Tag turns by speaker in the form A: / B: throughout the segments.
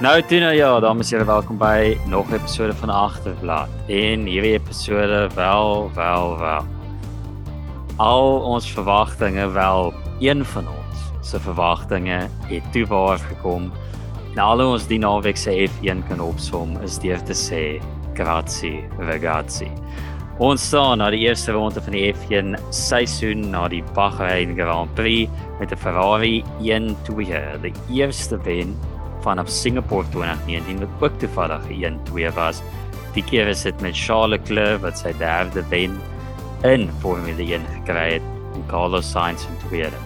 A: Nou doen nou ja, dames en here, welkom by nog 'n episode van Agterblad. En hierdie episode wel, wel, wel. Al ons verwagtinge wel, een van ons se verwagtinge het toe waar gekom. Nou al ons die naweek se F1 kan opsom is deur te sê grazie, ragazzi. Ons staan na die eerste ronde van die F1 seisoen na die Bahrain Grand Prix met 'n Ferrari 1-2, die eerste wen vanaf Singapore 2019 wat ook toevallig 1-2 was. Die keer is dit met Charles Leclerc wat sy derde wen in Formule 1 gekry het en Carlos Sainz in tweede.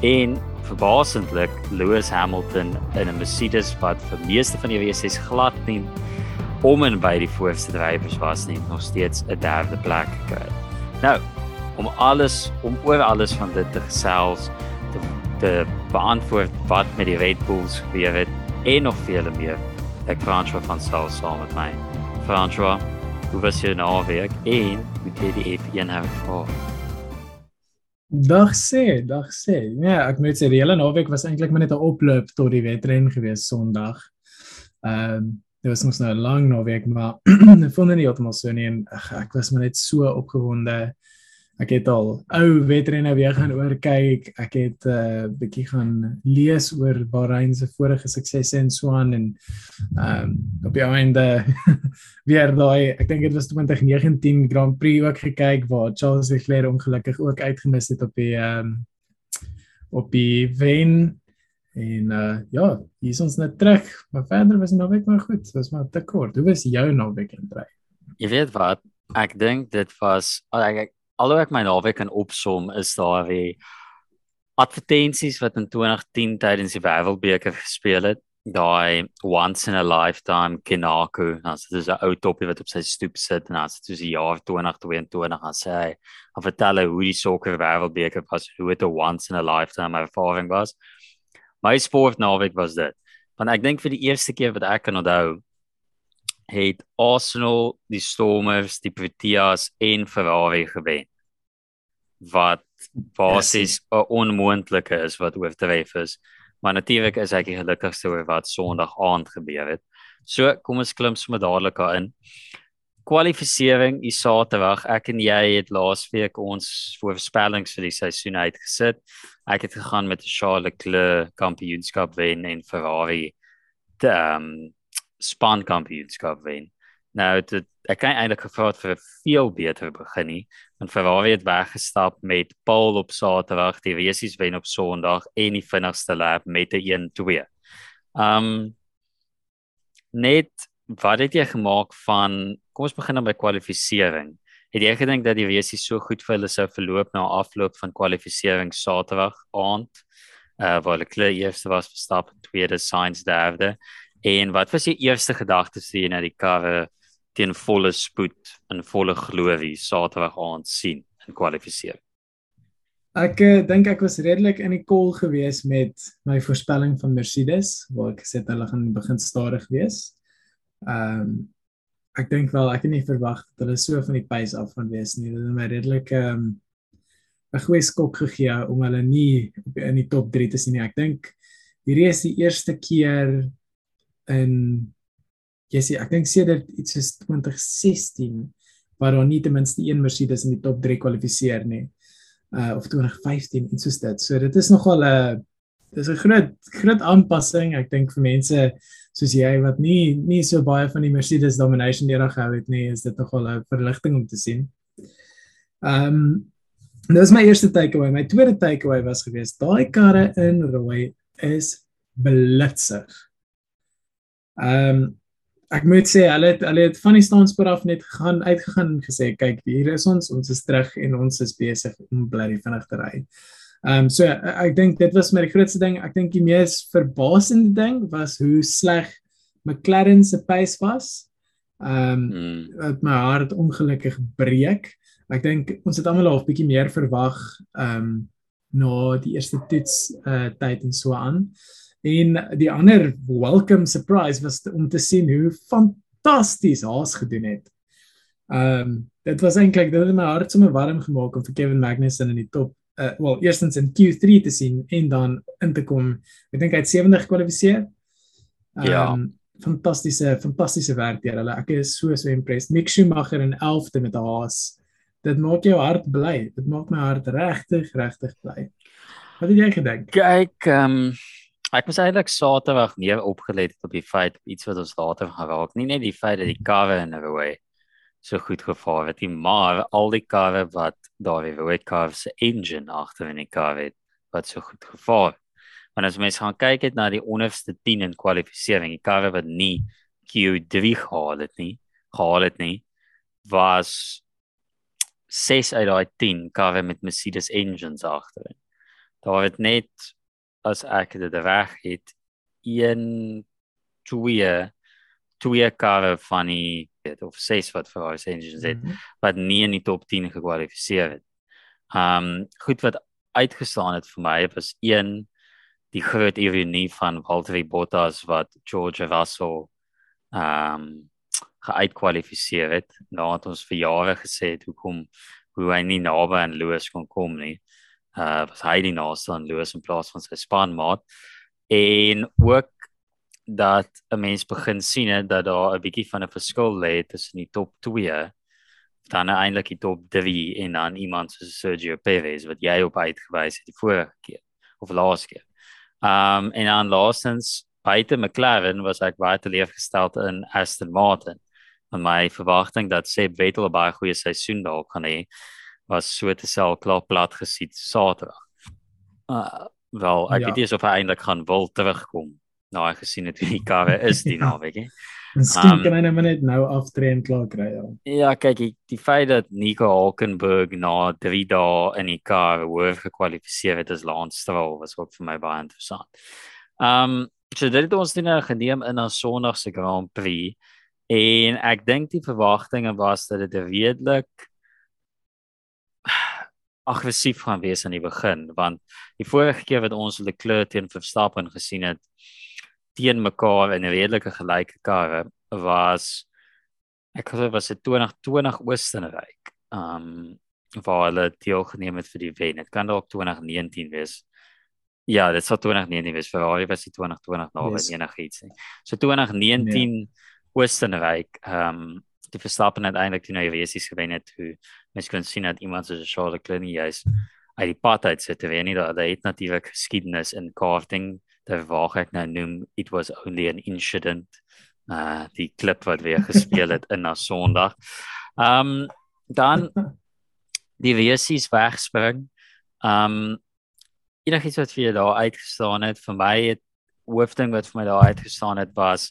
A: En verbasendlik Lewis Hamilton in 'n Mercedes wat vir meeste van die races glad nie om en by die voorste drywers was nie nog steeds 'n derde plek gekry. Nou, om alles om oor alles van dit te gesels te, beantwoord wat met die Red Bulls gebeur het en nog vele meer. Ek François van Saul saam met my. François, hoe was jou naweek en hoe het die F1 ervaar?
B: Dag sê, dag sê. Ja, ek moet sê die hele naweek was eintlik maar net 'n oploop tot die wedren gewees Sondag. Ehm um, dit was mos nou 'n lang naweek, maar ek vond dit nie heeltemal so nie en ach, ek was maar net so opgewonde ek het al ou wedrenne weer gaan oorkyk. Ek het 'n uh, bietjie gaan lees oor Bahrain se vorige suksesse en so aan en ehm um, op die einde weer daai ek dink dit was 2019 Grand Prix ook gekyk waar Charles Leclerc ongelukkig ook uitgemis het op die ehm um, op die wen en uh, ja, hier is ons net terug. Maar verder was die naweek maar goed. Dit was maar te kort. Hoe was jou naweek in Brei?
A: Jy weet wat? Ek dink dit was ek, ek alhoewel ek my naweek kan opsom is weer advertensies wat in 2010 tydens die Wêreldbeker gespeel het. Daai once in a lifetime Kinako as dit is 'n ou toppie wat op sy stoep sit en as dit is die jaar 2022 as hy of vertel hoe die sokker Wêreldbeker was hoe dit 'n once in a lifetime ervaring was. My sport naweek was dit want ek dink vir die eerste keer wat ek kan onthou het Arsenal, die Stormers, die Proteas en Ferrari gewen wat basies 'n onmoontlike is wat oortref is. Maar natuurlik is ek gelukkig oor wat Sondag aand gebeur het. So, kom ons klim sommer dadelik daarin. Kwalifisering is Saterdag. Ek en jy het laasweek ons voorspellings vir die seisoen uitgesit. Ek het gegaan met die Charles Leclerc kampioenskap wen en Ferrari die um, span kampioenskap wen. Nou dit ek kan eintlik gevra het vir 'n veel beter begin nie. Want Ferrari het weggestap met Paul op Saterdag, die Racing wen op Sondag en die vinnigste lap met 'n 1-2. Um net wat het jy gemaak van kom ons begin dan by kwalifikasie. Het jy gedink dat die Racing so goed vir hulle sou verloop na afloop van kwalifikasie Saterdag aand? Uh waar klaar eerste was Verstappen, tweede Sainz derde. En wat was jou eerste gedagtes toe jy na die karre teen volle spoed en volle glorie Saterdag aand sien in kwalifiseer.
B: Ek uh, dink ek was redelik in die kol gewees met my voorspelling van Mercedes waar ek gesê het hulle gaan begin stadig wees. Ehm um, ek dink wel ek het nie verwag dat hulle so van die pace af gaan wees nie. Hulle het my redelik ehm um, 'n goeie skok gegee om hulle nie in die top 3 te sien nie. Ek dink hierdie is die eerste keer in jy sê ek dink sedert iets soos 2016 waar daar nie ten minste een Mercedes in die top 3 kwalifiseer nie. Uh of 2015 en soos dit. So dit is nogal 'n dis 'n groot groot aanpassing. Ek dink vir mense soos jy wat nie nie so baie van die Mercedes domination era gehou het nie, is dit nogal 'n verligting om te sien. Ehm um, dit was my eerste takeaway. My tweede takeaway was geweest daai karre in rooi is blitsig. Ehm um, ek moet sê hulle het hulle het van die standspoor af net gegaan uitgegaan en gesê kyk hier is ons ons is terug en ons is besig om bly vinnig te ry. Ehm um, so ek dink dit was my grootste ding. Ek dink die mees verbasende ding was hoe sleg McLaren se pace was. Ehm um, mm. my hart ongelukkig breek. Ek dink ons het almal al 'n bietjie meer verwag ehm um, na die eerste toets uh tyd en so aan. En die ander welcome surprise was om te sien hoe fantasties Haas gedoen het. Ehm um, dit was eintlik dit het my hart sommer warm gemaak om vir Kevin Magnussen in die top uh wel eerstens in Q3 te sien en dan in te kom. Ek dink hy het 70 gekwalifiseer. Um,
A: Ja.
B: fantastiese fantastiese werk deur hulle. Ek is so so impressed. Mick Schumacher in 11de met Haas. Dit maak jou hart bly. Dit maak my hart regtig regtig bly. Wat het jy gedink?
A: Kyk, ehm um, ek was eintlik Saterdag meer opgelet het op die feit iets wat ons later gaan raak. Nie net die feit dat die karre in Rooi so goed gevaar het nie, maar al die karre wat daar weer Rooi karre se engine agter in die kar het wat so goed gevaar het. Want as mens gaan kyk het na die onderste 10 in kwalifikasie, die karre wat nie Q3 gehaal het nie, gehaal het nie, was 6 uit daai 10 karre met Mercedes engines agterin. Daar het net as ek dit reg het 1 2 twee karre van die weet of 6 wat Ferrari se engines het
B: Mhm.
A: wat nie in die top 10 gekwalifiseer het. Um goed wat uitgestaan het vir my was een die groot ironie van Valtteri Bottas wat George Russell um geuitkwalifiseer het. Het ons vir jare gesê het hoekom hoe hy nie naby aan Lewis kon kom nie. Uh was hy die naaste aan Lewis in plaas van sy spanmaat. En ook dat 'n mens begin sien het dat daar 'n bietjie van 'n verskil lê tussen die top 2 dan eintlik die top 3 en dan iemand soos Sergio Perez wat jy op uitgewys het die vorige keer of laaste keer. Um en dan laastens buite McLaren was ek baie teleurgesteld in Aston Martin. Want my verwagting dat Seb Vettel 'n baie goeie seisoen dalk gaan hê was so te sel klaar plat gesien Saterdag. Uh wel, ek
B: Ja.
A: weet nie of hy eintlik gaan wil terugkom. Nou ek gesien het hoe die karre is die naweek hè.
B: Miskien
A: Um,
B: kan hy nou maar net nou aftree en klaar kry. Ja.
A: Ja, kyk, die, die feit dat Nico Hulkenberg na 3 dae in die kar hoër gekwalifiseer het as Lance Stroll was ook vir my baie interessant. Um so dit het ons nou geneem in ons Sondag se Grand Prix en ek dink die verwagtinge was dat dit redelik aggressief gaan wees aan die begin want die vorige keer wat ons Leclerc teen Verstappen gesien het teen mekaar in 'n redelike gelyke karre was ek glo was dit 2020 Oostenryk. Um waar hulle deelgeneem het vir die wen. Dit kan dalk 2019 wees. Ja, dit sou 2019 wees. Ferrari was die 2020 nou
B: Yes.
A: yes. enigiets nie. So 2019 nee. Oostenryk, um die Verstappen het eintlik die nuwe races gewen het hoe mens kon sien dat iemand soos Charles Leclerc juis uit die pad uit sit. Weet nie dat hy het natuurlik geskiedenis in karting. Daar waar ek nou noem it was only an incident. Uh die klip wat weer gespeel het in na Sondag. Um dan die races wegspring. Um enigiets wat vir jou daar uitgestaan het vir my het hoofding wat vir my daar uitgestaan het was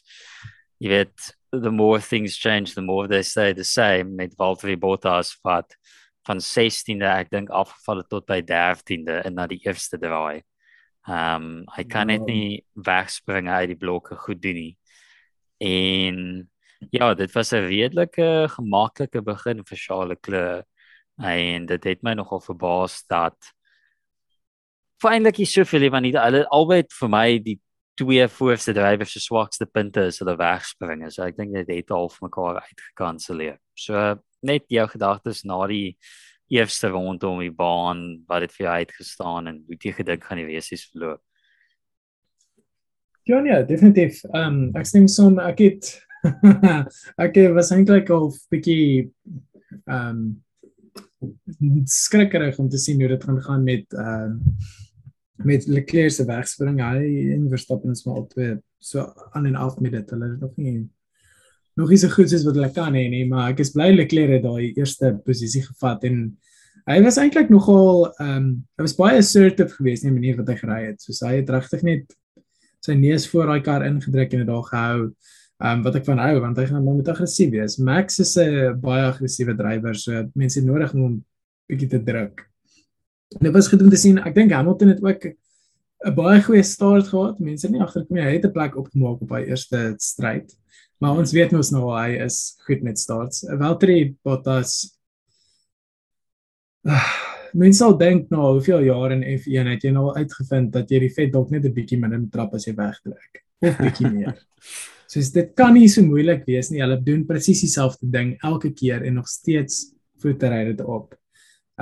A: jy weet the more things change the more they stay the same met Valtteri Bottas wat van 16de ek dink afgeval het tot by 13de in na die eerste draai. Ehm um, hy kan net
B: Wow.
A: nie wegspring uit die blokke goed doen nie. En ja, dit was 'n redelike gemaklike begin vir Charles Leclerc en dit het my nogal verbaas dat eintlik nie soveel van die hulle albei vir my die twee voorste drywers se swakste punte is hulle wegspringe. So ek dink dit het half mekaar uitgekanselleer. So net jou gedagtes na die eerste rondom die baan, wat het vir jou uitgestaan en hoe het jy gedink gaan die wesies verloop?
B: Ja nee, definitief. Ehm um, ek stem saam. Ek het ek was eintlik al bietjie ehm um, skrikkerig om te sien hoe dit gaan gaan met ehm um, met Leclerc se wegspring. Hy en Verstappen is maar albei so aan en af met dit. Hulle is nog nie nog nie so goed soos wat hulle kan hê nie, maar ek is bly Leclerc het daai eerste posisie gevat en hy was eintlik nogal ehm um, hy was baie assertive geweest in die manier wat hy gery het. Soos hy het regtig net sy neus voor daai kar ingedruk en dit daar gehou. Ehm um, wat ek van hou want hy gaan moet aggressief wees. Max is 'n baie aggressiewe drywer, so mense het nodig om hom bietjie te druk. En dit was goed om te sien. Ek dink Hamilton het ook 'n baie goeie start gehad. Mense het nie agterkom nie. Hy het 'n plek opgemaak op hy eerste stryd. Maar ons weet mos nou hy is goed met starts. Valtteri Bottas Mens sal dink na nou, hoeveel jaar in F1 het jy nou al uitgevind dat jy die vet dalk net 'n bietjie minder trap as jy wegtrek of bietjie meer. Soos dit kan nie so moeilik wees nie. Hulle doen presies dieselfde ding elke keer en nog steeds voete ry dit op.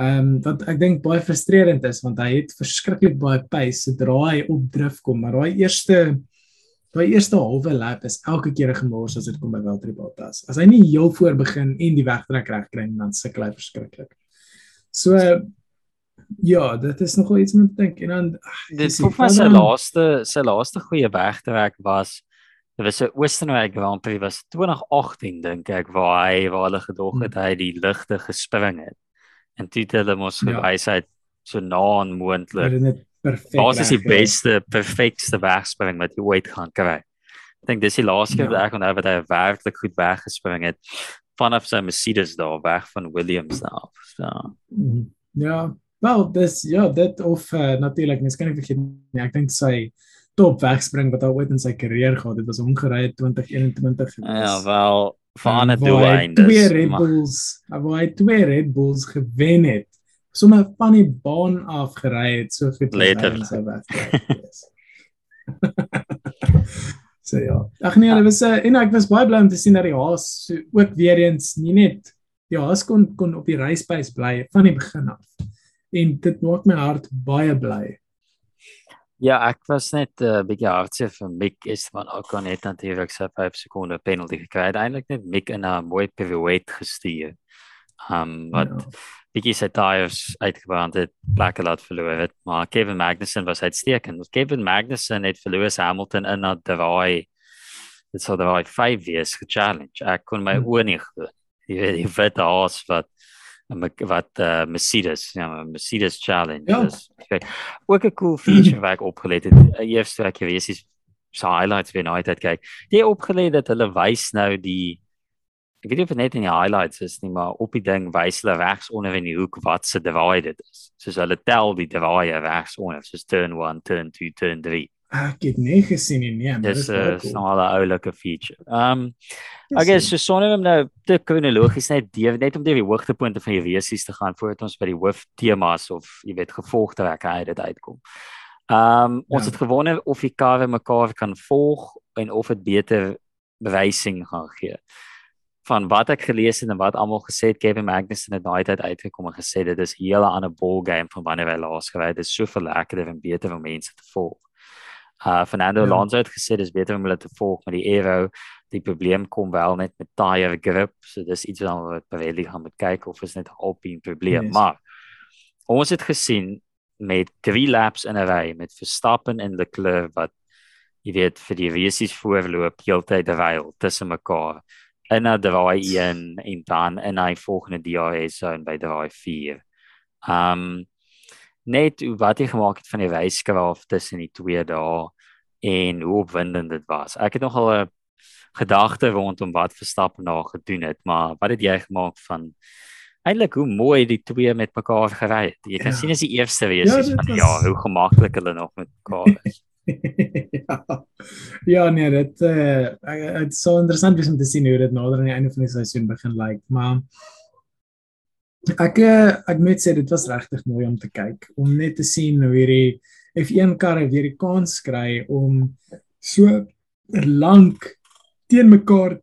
B: Ehm um, wat ek dink baie frustrerend is want hy het verskriklik baie pace sodra hy op drif kom, maar daai eerste daai eerste halwe lap is elke keer 'n gemors as dit kom by Valtteri Bottas. As hy nie heel voor begin en die wegtrek reg kry dan sukkel hy verskriklik. So ja, dit is nogal iets om te dink en dan
A: dit voel vir sy laaste sy laaste goeie wegtrek was dit was 'n Oostenryk Grand Prix was 2018 dink ek waar hy waar hulle gedog het hmm. hy die ligte gespring het. En dit het hulle mos ja. hy so na aan moontlik. Dit perfek. Wat is die beste perfekste wegspring wat jy ooit gaan kry? Ek dink dis die laaste keer ja. wat ek onthou wat hy werklik goed weggespring het vanaf sy Mercedes daar weg van Williams daar. So.
B: Mhm. Ja, wel dis ja, dit of uh, natuurlik mens kan nie vergeet nie. Ek dink sy top wegspring wat hy ooit in sy karier gehad het, was omgery 2021 gewees.
A: Ja, wel van 'n doelwyn.
B: Twee Red Bulls, waar hy twee Red Bulls gewen het sommer van die baan af gery het so goed
A: in
B: sy wedstryd. so ja. Ag nee, dit was uh, en ek was baie bly om te sien dat die Haas so ook weer eens nie net die Haas kon kon op die racepace bly van die begin af. En dit maak my hart baie bly.
A: Ja, ek was net 'n uh, bietjie hartseer vir Mick is van ook net natuurlik sy 5 sekonde penalty gekry. Eintlik net Mick in 'n mooi pirouette gestuur. Um wat ja bietjie sy tyres uitgebrand het, plekke laat verloor het, maar Kevin Magnussen was uitstekend. Kevin Magnussen het vir Lewis Hamilton in dat draai dit sou daai 5 wees ge-challenge. Ek kon my hmm. oë nie glo. Jy weet, die vet haas wat wat uh, Mercedes, ja, Mercedes challenge ja. is. Okay. Ook 'n cool feature wat ek opgelet het. Eers toe ek gewees het, so highlights weer nou uit kyk. Die opgelet dat hulle wys nou die ek weet nie of dit net in die highlights is nie, maar op die ding wys hulle regs onder in die hoek wat se draai dit is. Soos hulle tel die draaie regs onder, soos turn 1, turn 2, turn 3.
B: Ek het nie gesien nie, nee.
A: Dis 'n cool. snelle oulike feature. Um I guess so sonder om nou te kronologies net die, net om die hoogtepunte van die resies te gaan voordat ons by die hoof temas of jy weet gevolgtrekke uit dit uitkom. Um ons ja. het gewonder of die karre mekaar kan volg en of dit beter bewysing gaan gee van wat ek gelees het en wat almal gesê het Kevin Magnussen het daai tyd uitgekom en gesê dit is 'n hele ander ball game van wanneer hy laas gery het. Dit is soveel lekkerder en beter om mense te volg. Uh Fernando ja. Alonso het gesê dis beter om hulle te volg met die aero. Die probleem kom wel net met tire grip. So dis iets wat we Pirelli gaan moet kyk of is net 'n alpine probleem. Yes. Maar ons het gesien met 3 laps in 'n ry met Verstappen en Leclerc wat jy weet vir die resies voorloop heeltyd ryel tussen mekaar in 'n draai 1 en dan in hy volgende DRS zone by draai 4. Um net wat jy gemaak het van die wyskraaf tussen die twee dae en hoe opwindend dit was. Ek het nogal 'n gedagte rondom wat Verstappen nou gedoen het, maar wat het jy gemaak van eintlik hoe mooi die twee met mekaar gery het. Jy kan ja. sien as die eerste wees ja, van was... ja, hoe gemaklik hulle nog met mekaar is.
B: ja. ja, nee, dit uh dit is so interessant om te sien hoe dit nader aan die einde van die seisoen begin lyk, like. maar ek eh, ek moet sê dit was regtig mooi om te kyk, om net te sien hoe hierdie F1 karre weer die kans kry om so lank teen mekaar,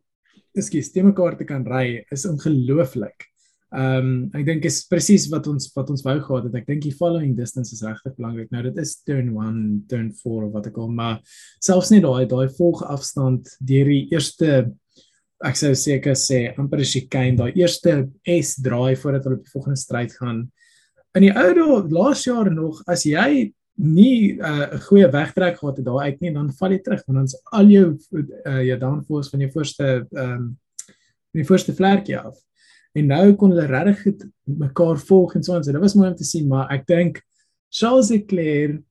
B: ekskuus, teen mekaar te kan ry, is ongelooflik. Ehm um, ek dink is presies wat ons wat ons wou gehad het. Ek dink die following distance is regtig belangrik. Nou dit is turn 1, turn 4 of wat ek al maar selfs nie daai daai volge afstand deur die eerste ek sou seker sê amper jy kyk daai eerste S draai voordat hulle op die volgende stryd gaan. In die ou dae laas jaar nog as jy nie 'n uh, goeie wegtrek gehad het daai uit nie dan val jy terug want dan's al jou uh, jou downforce van jou voorste ehm um, van die voorste vlekkie af. En nou kon hulle regtig mekaar volg en so en so. Dit was mooi om te sien, maar ek dink Charles Leclerc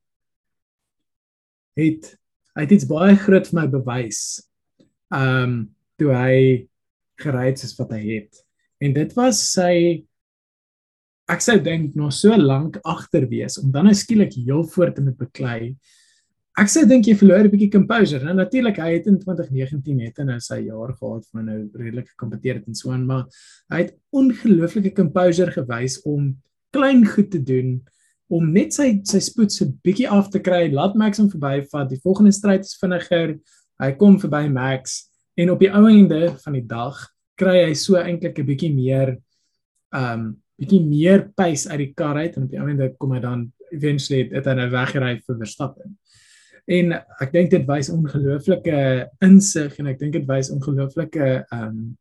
B: het hy het iets baie groot vir my bewys. Um toe hy gery het soos wat hy het. En dit was sy ek sou dink nog so lank agter wees om dan nou skielik heel voor te moet beklei Ek sê dink jy verloor 'n bietjie composure. Nou natuurlik hy het in 2019 net nou sy jaar gehad van nou redelik gekompeteer het en so aan, maar hy het ongelooflike composure gewys om klein goed te doen om net sy sy spoed so bietjie af te kry. Laat Max hom verbyvat. Die volgende stryd is vinniger. Hy kom verby Max en op die ou einde van die dag kry hy so eintlik 'n bietjie meer um bietjie meer pace uit die kar uit en op die ou einde kom hy dan eventually het hy nou weggery vir Verstappen. En ek dink dit wys ongelooflike insig en ek dink dit wys ongelooflike um,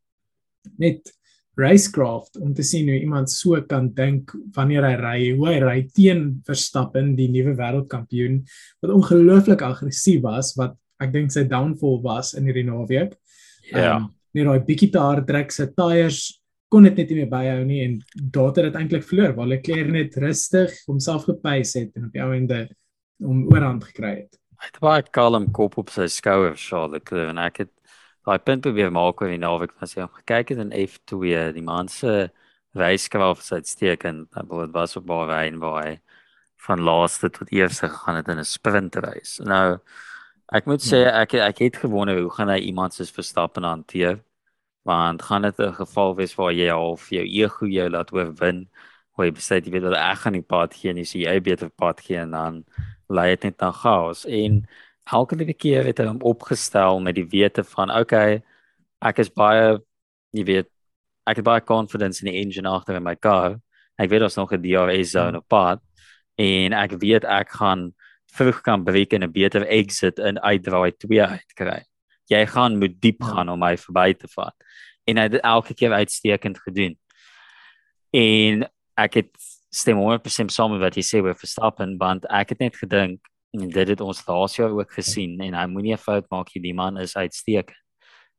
B: net racecraft om te sien hoe iemand so kan dink wanneer hy ry, hoe hy ry teen Verstappen, die nuwe wêreldkampioen wat ongelooflik aggressief was wat ek dink sy downfall was in hierdie naweek.
A: Ja.
B: Um, net daai bietjie te hard trek sy tyres kon dit net nie meer byhou nie en daar het dit eintlik verloor waar Leclerc net rustig homself gepace het en op die ou ende om oorhand gekry het.
A: Hy het baie kalm kop op sy skouers, Charles Leclerc en ek het daai punt probeer maak oor die naweek as jy gekyk het in F2 die man se wyskraaf is uitstekend dit was op baie en baie van laaste tot eerste gegaan het in 'n sprintrace nou ek moet sê ja. ek ek het gewonder hoe gaan hy iemand soos Verstappen hanteer want gaan dit 'n geval wees waar jy half jou ego jou laat oorwin hoe jy besluit jy weet dat ek gaan nie pad gee nie so jy beter pad gee en dan lei dit net na chaos en elke liewe keer het hy hom opgestel met die wete van okay ek is baie jy weet ek het baie confidence in die engine agter in my kar ek weet ons nog 'n DRS zone op pad en ek weet ek gaan vroeg kan breek en 'n beter exit in uitdraai 2 uitkry jy gaan moet diep ja. gaan om my verby te vat. En hy het elke keer uitstekend gedoen. En ek het stem 100% saam met wat jy sê oor Verstappen want ek het net gedink en dit het ons laas jaar ook gesien en hy moenie 'n fout maak nie die man is uitstekend.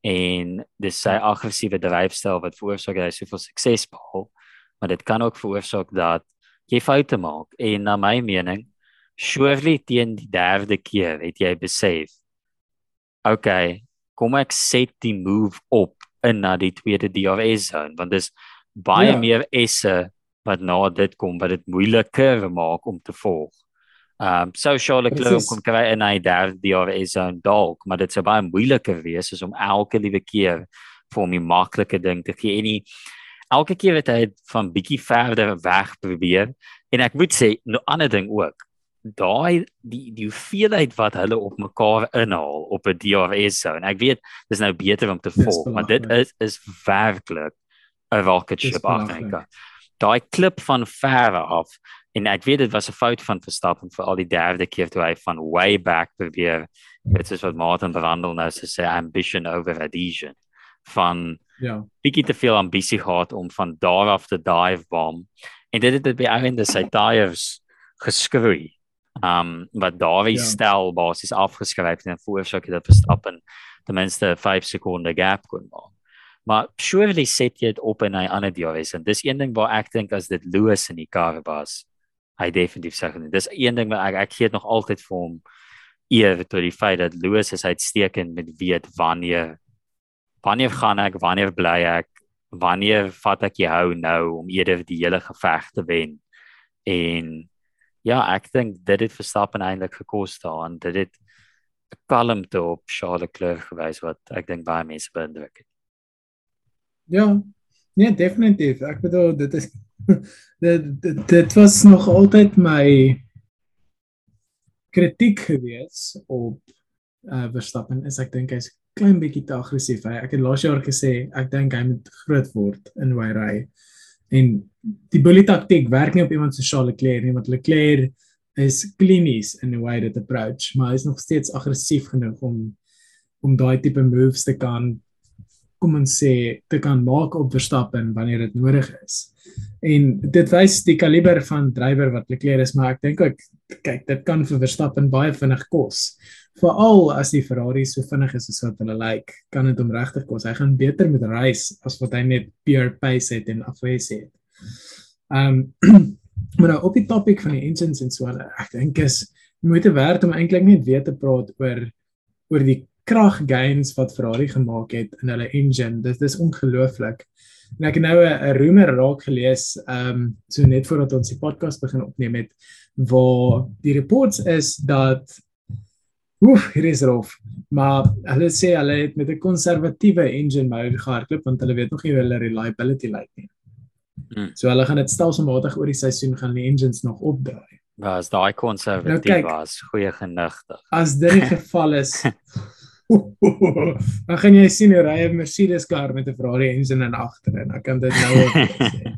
A: En dis sy aggressiewe dryfstyl wat veroorsaak hy soveel sukses behaal maar dit kan ook veroorsaak dat jy foute maak. En na my mening surely teen die derde keer het jy besef okay kom ek set die move op in na die tweede DRS zone want dis baie ja. meer esse wat na dit kom wat dit moeiliker maak om te volg Ehm um, so Charlotte Leclerc kom kry in hy derde is on dalk, maar dit sou baie moeiliker wees as om elke liewe keer vir my maklike ding te gee. En nie, elke keer het hy van bietjie verder weg probeer en ek moet sê 'n ander ding ook. Daai die die hoeveelheid wat hulle op mekaar inhaal op 'n DRS zone. Ek weet dis nou beter om te volg, maar dit is is werklik 'n rocket ship agter. Daai klip van ver af en ek weet dit was 'n fout van Verstappen vir al die derde keer toe hy van way back probeer dit is wat Martin verwandel nou so sê ambition over adhesion. Van
B: ja.
A: bietjie te veel ambisie gehad om van daar af te dive bomb. En dit het dit by einde sy tires geskroei um wat daai ja. stel basies afgeskryf en voorsou dat Verstappen ten minste 5 sekonde gap kon maak maar surely set jy dit op in 'n ander DRS en dis een ding waar ek dink as dit Lewis in die kar was hy definitief sê nie. Dis een ding wat ek ek gee dit nog altyd vir hom eer tot die feit dat Louis is uitstekend met weet wanneer wanneer gaan ek, wanneer bly ek, wanneer vat ek jou nou om eerder die hele geveg te wen. En ja, ek dink dit het Verstappen eintlik gekos daar en dit het kalmte op Charles Leclerc gewys wat ek dink baie mense beïndruk het.
B: Ja, nee, definitief. Ek bedoel dit is dit, dit dit was nog altyd my kritiek gewees op uh Verstappen is ek dink hy's klein bietjie te aggressief. Hy ek het laas jaar gesê ek dink hy moet groot word in hoe hy ry. En die bully taktik werk nie op iemand so Charles Leclerc nie, want Leclerc is klinies in hoe hy dit approach, maar is nog steeds aggressief genoeg om om daai tipe moves te kan kom ons sê te kan maak op Verstappen wanneer dit nodig is. En dit wys die kaliber van drywer wat Leclerc is, maar ek dink ook kyk, dit kan vir Verstappen baie vinnig kos. Veral as die Ferrari so vinnig is as wat hulle lyk, like, kan dit hom regtig kos. Hy gaan beter met race as wat hy net pure pace het en afwees het. Ehm um, maar nou op die topik van die engines en so, ek dink is moeite werd om eintlik net weer te praat oor oor die krag gains wat Ferrari gemaak het in hulle engine. Dit is ongelooflik. En ek het nou 'n rumor raak gelees, ehm um, so net voordat ons die podcast begin opneem het, waar die reports is dat oef, hier is rof. Maar hulle sê hulle het met 'n konservatiewe engine mode gehardloop want hulle weet nog nie hoe hulle reliability lyk nie. Hmm. So hulle gaan dit stelselmatig oor die seisoen gaan die engines nog opdraai.
A: Was daai konservatief nou, was goeie genigtig.
B: As dit die geval is, Dan gaan jy sien hoe ry 'n Mercedes kar met 'n Ferrari engine in agter en ek kan dit nou op sê.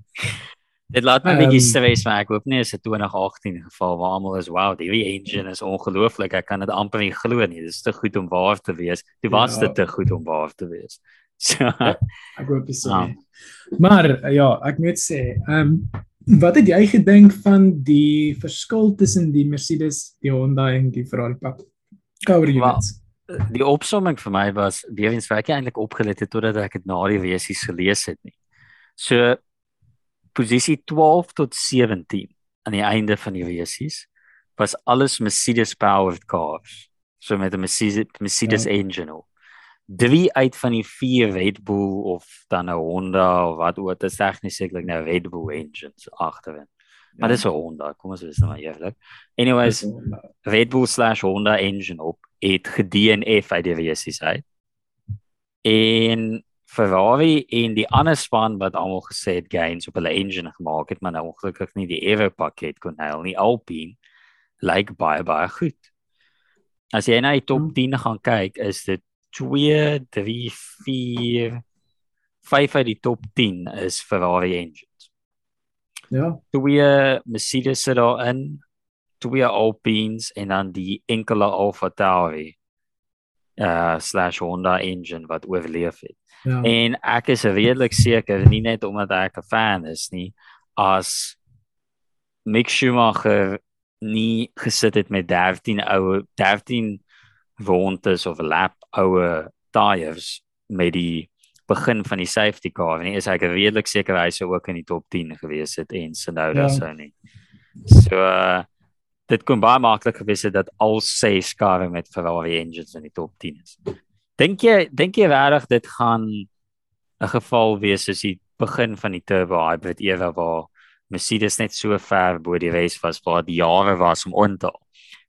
A: Dit laat my 'n bietjie
B: Ehm,
A: stres, maar ek hoop nie is 'n 2018 geval waar almal is wow, die engine is ongelooflik. Ek kan dit amper nie glo nie. Dit is te goed om waar te wees. Dit was
B: Ja.
A: dit te goed om waar te wees. So,
B: Ek hoop dis so.
A: Ja.
B: nie. Maar eh, ja, ek moet sê, ehm wat het jy gedink van die verskil tussen die Mercedes, die Honda en die Ferrari pap? Power
A: Wel,
B: units.
A: die opsomming vir my was weer eens werk eintlik opgelet het totdat ek dit na die resies gelees het nie. So posisie 12 tot 17 aan die einde van die resies was alles Mercedes powered cars. So met 'n Mercedes Mercedes ja. engine op. Drie uit van die vier Red Bull of dan 'n Honda of wat ook dit is tegnies sekerlik nou Red Bull engines agterin. Maar dis 'n Honda, kom ons wees nou maar eerlik. Anyways, Red Bull slash Honda engine op het gedNF uit die resies uit. En Ferrari en die ander span wat almal gesê het gains op hulle engine gemaak het, maar nou ongelukkig nie die Aero pakket kon haal nie. Alpine lyk baie baie goed. As jy na die top 10 gaan kyk, is dit 2 3 4 5 uit die top 10 is Ferrari engines.
B: Ja,
A: Twee Mercedes sit daarin, twee Alpines en dan die enkele Alfa Tauri uh slash Honda engine wat oorleef het.
B: ja.
A: En ek is redelik seker nie net omdat ek 'n fan is nie, as Mick Schumacher nie gesit het met 13 ou 13 rondes of lap oue tyres met die begin van die safety car nie, is ek redelik seker hy sou ook in die top 10 gewees het en Sonoda
B: Ja.
A: sou nie. So uh, dit kon baie maklik gewees het dat al ses karre met Ferrari engines in die top 10 is. Dink jy dink jy regtig dit gaan 'n geval wees soos die begin van die turbo hybrid era waar Mercedes net so ver bo die res was waar die jare was om on te haal.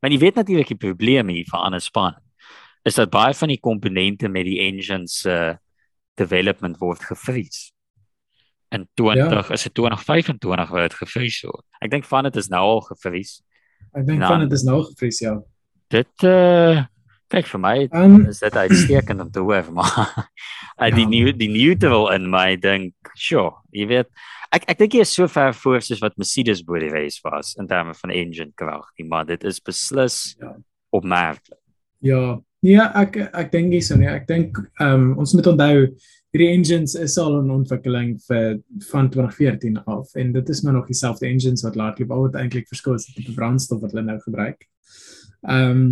A: Want jy weet natuurlik die probleem hier vir ander spanne is dat baie van die komponente met die engines se uh, development word gevries. In 20 ja. is dit 2025 waar dit gevries word. Ek dink van dit is nou al gevries.
B: Ek dink van dit is nou gevries ja.
A: Dit uh kyk vir my
B: Ehm
A: is dit uitstekend om te hoor maar uit die nuwe die neutral in my dink sure jy weet ek ek dink jy is so ver voor soos wat Mercedes bo die race was in terme van engine krag maar dit is beslis
B: Ja.
A: opmerklik
B: Ja, nee, ek ek dink nie so nie. Ek dink ehm um, ons moet onthou hierdie engines is al in ontwikkeling vir van 2014 af en dit is maar nog dieselfde engines wat laat loop. Al wat eintlik verskil is die tipe brandstof wat hulle nou gebruik. Ehm um,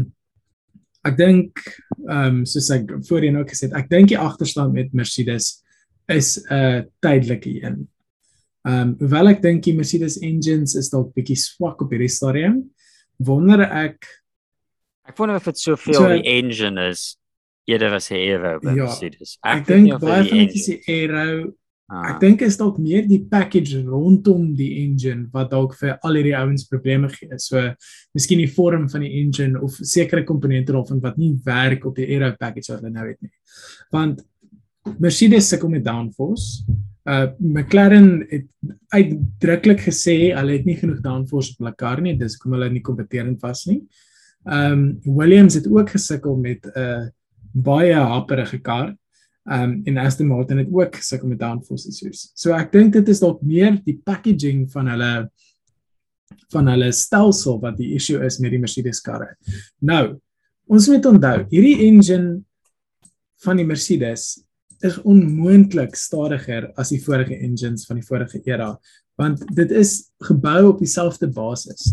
B: ek dink ehm um, soos ek voorheen ook gesê het, ek dink die agterstand met Mercedes is 'n uh, tydelike een. Ehm um, hoewel ek dink die Mercedes engines is dalk bietjie swak op hierdie stadium, wonder ek
A: ek wonder of dit soveel
B: So-
A: die engine is eerder as die aero by
B: Ja,
A: Mercedes
B: ek
A: nie
B: dink baie van dit is die aero
A: Ah,
B: Ek dink is dalk meer die package rondom die engine wat dalk vir al hierdie ouens probleme gee. So miskien die vorm van die engine of sekere komponente daarvan wat nie werk op die aero package wat hulle nou het nie. Want Mercedes sukkel met downforce. Uh McLaren het uitdruklik gesê hulle het nie genoeg downforce op hulle kar nie, dis hoekom hulle nie kompeterend was nie. Um Williams het ook gesukkel met 'n uh, baie haperige kar. Um en Aston Martin het ook gesukkel met downforce issues. So ek dink dit is dalk meer die packaging van hulle van hulle stelsel wat die issue is met die Mercedes karre. Nou, ons moet onthou, hierdie engine van die Mercedes is onmoontlik stadiger as die vorige engines van die vorige era, want dit is gebou op dieselfde basis.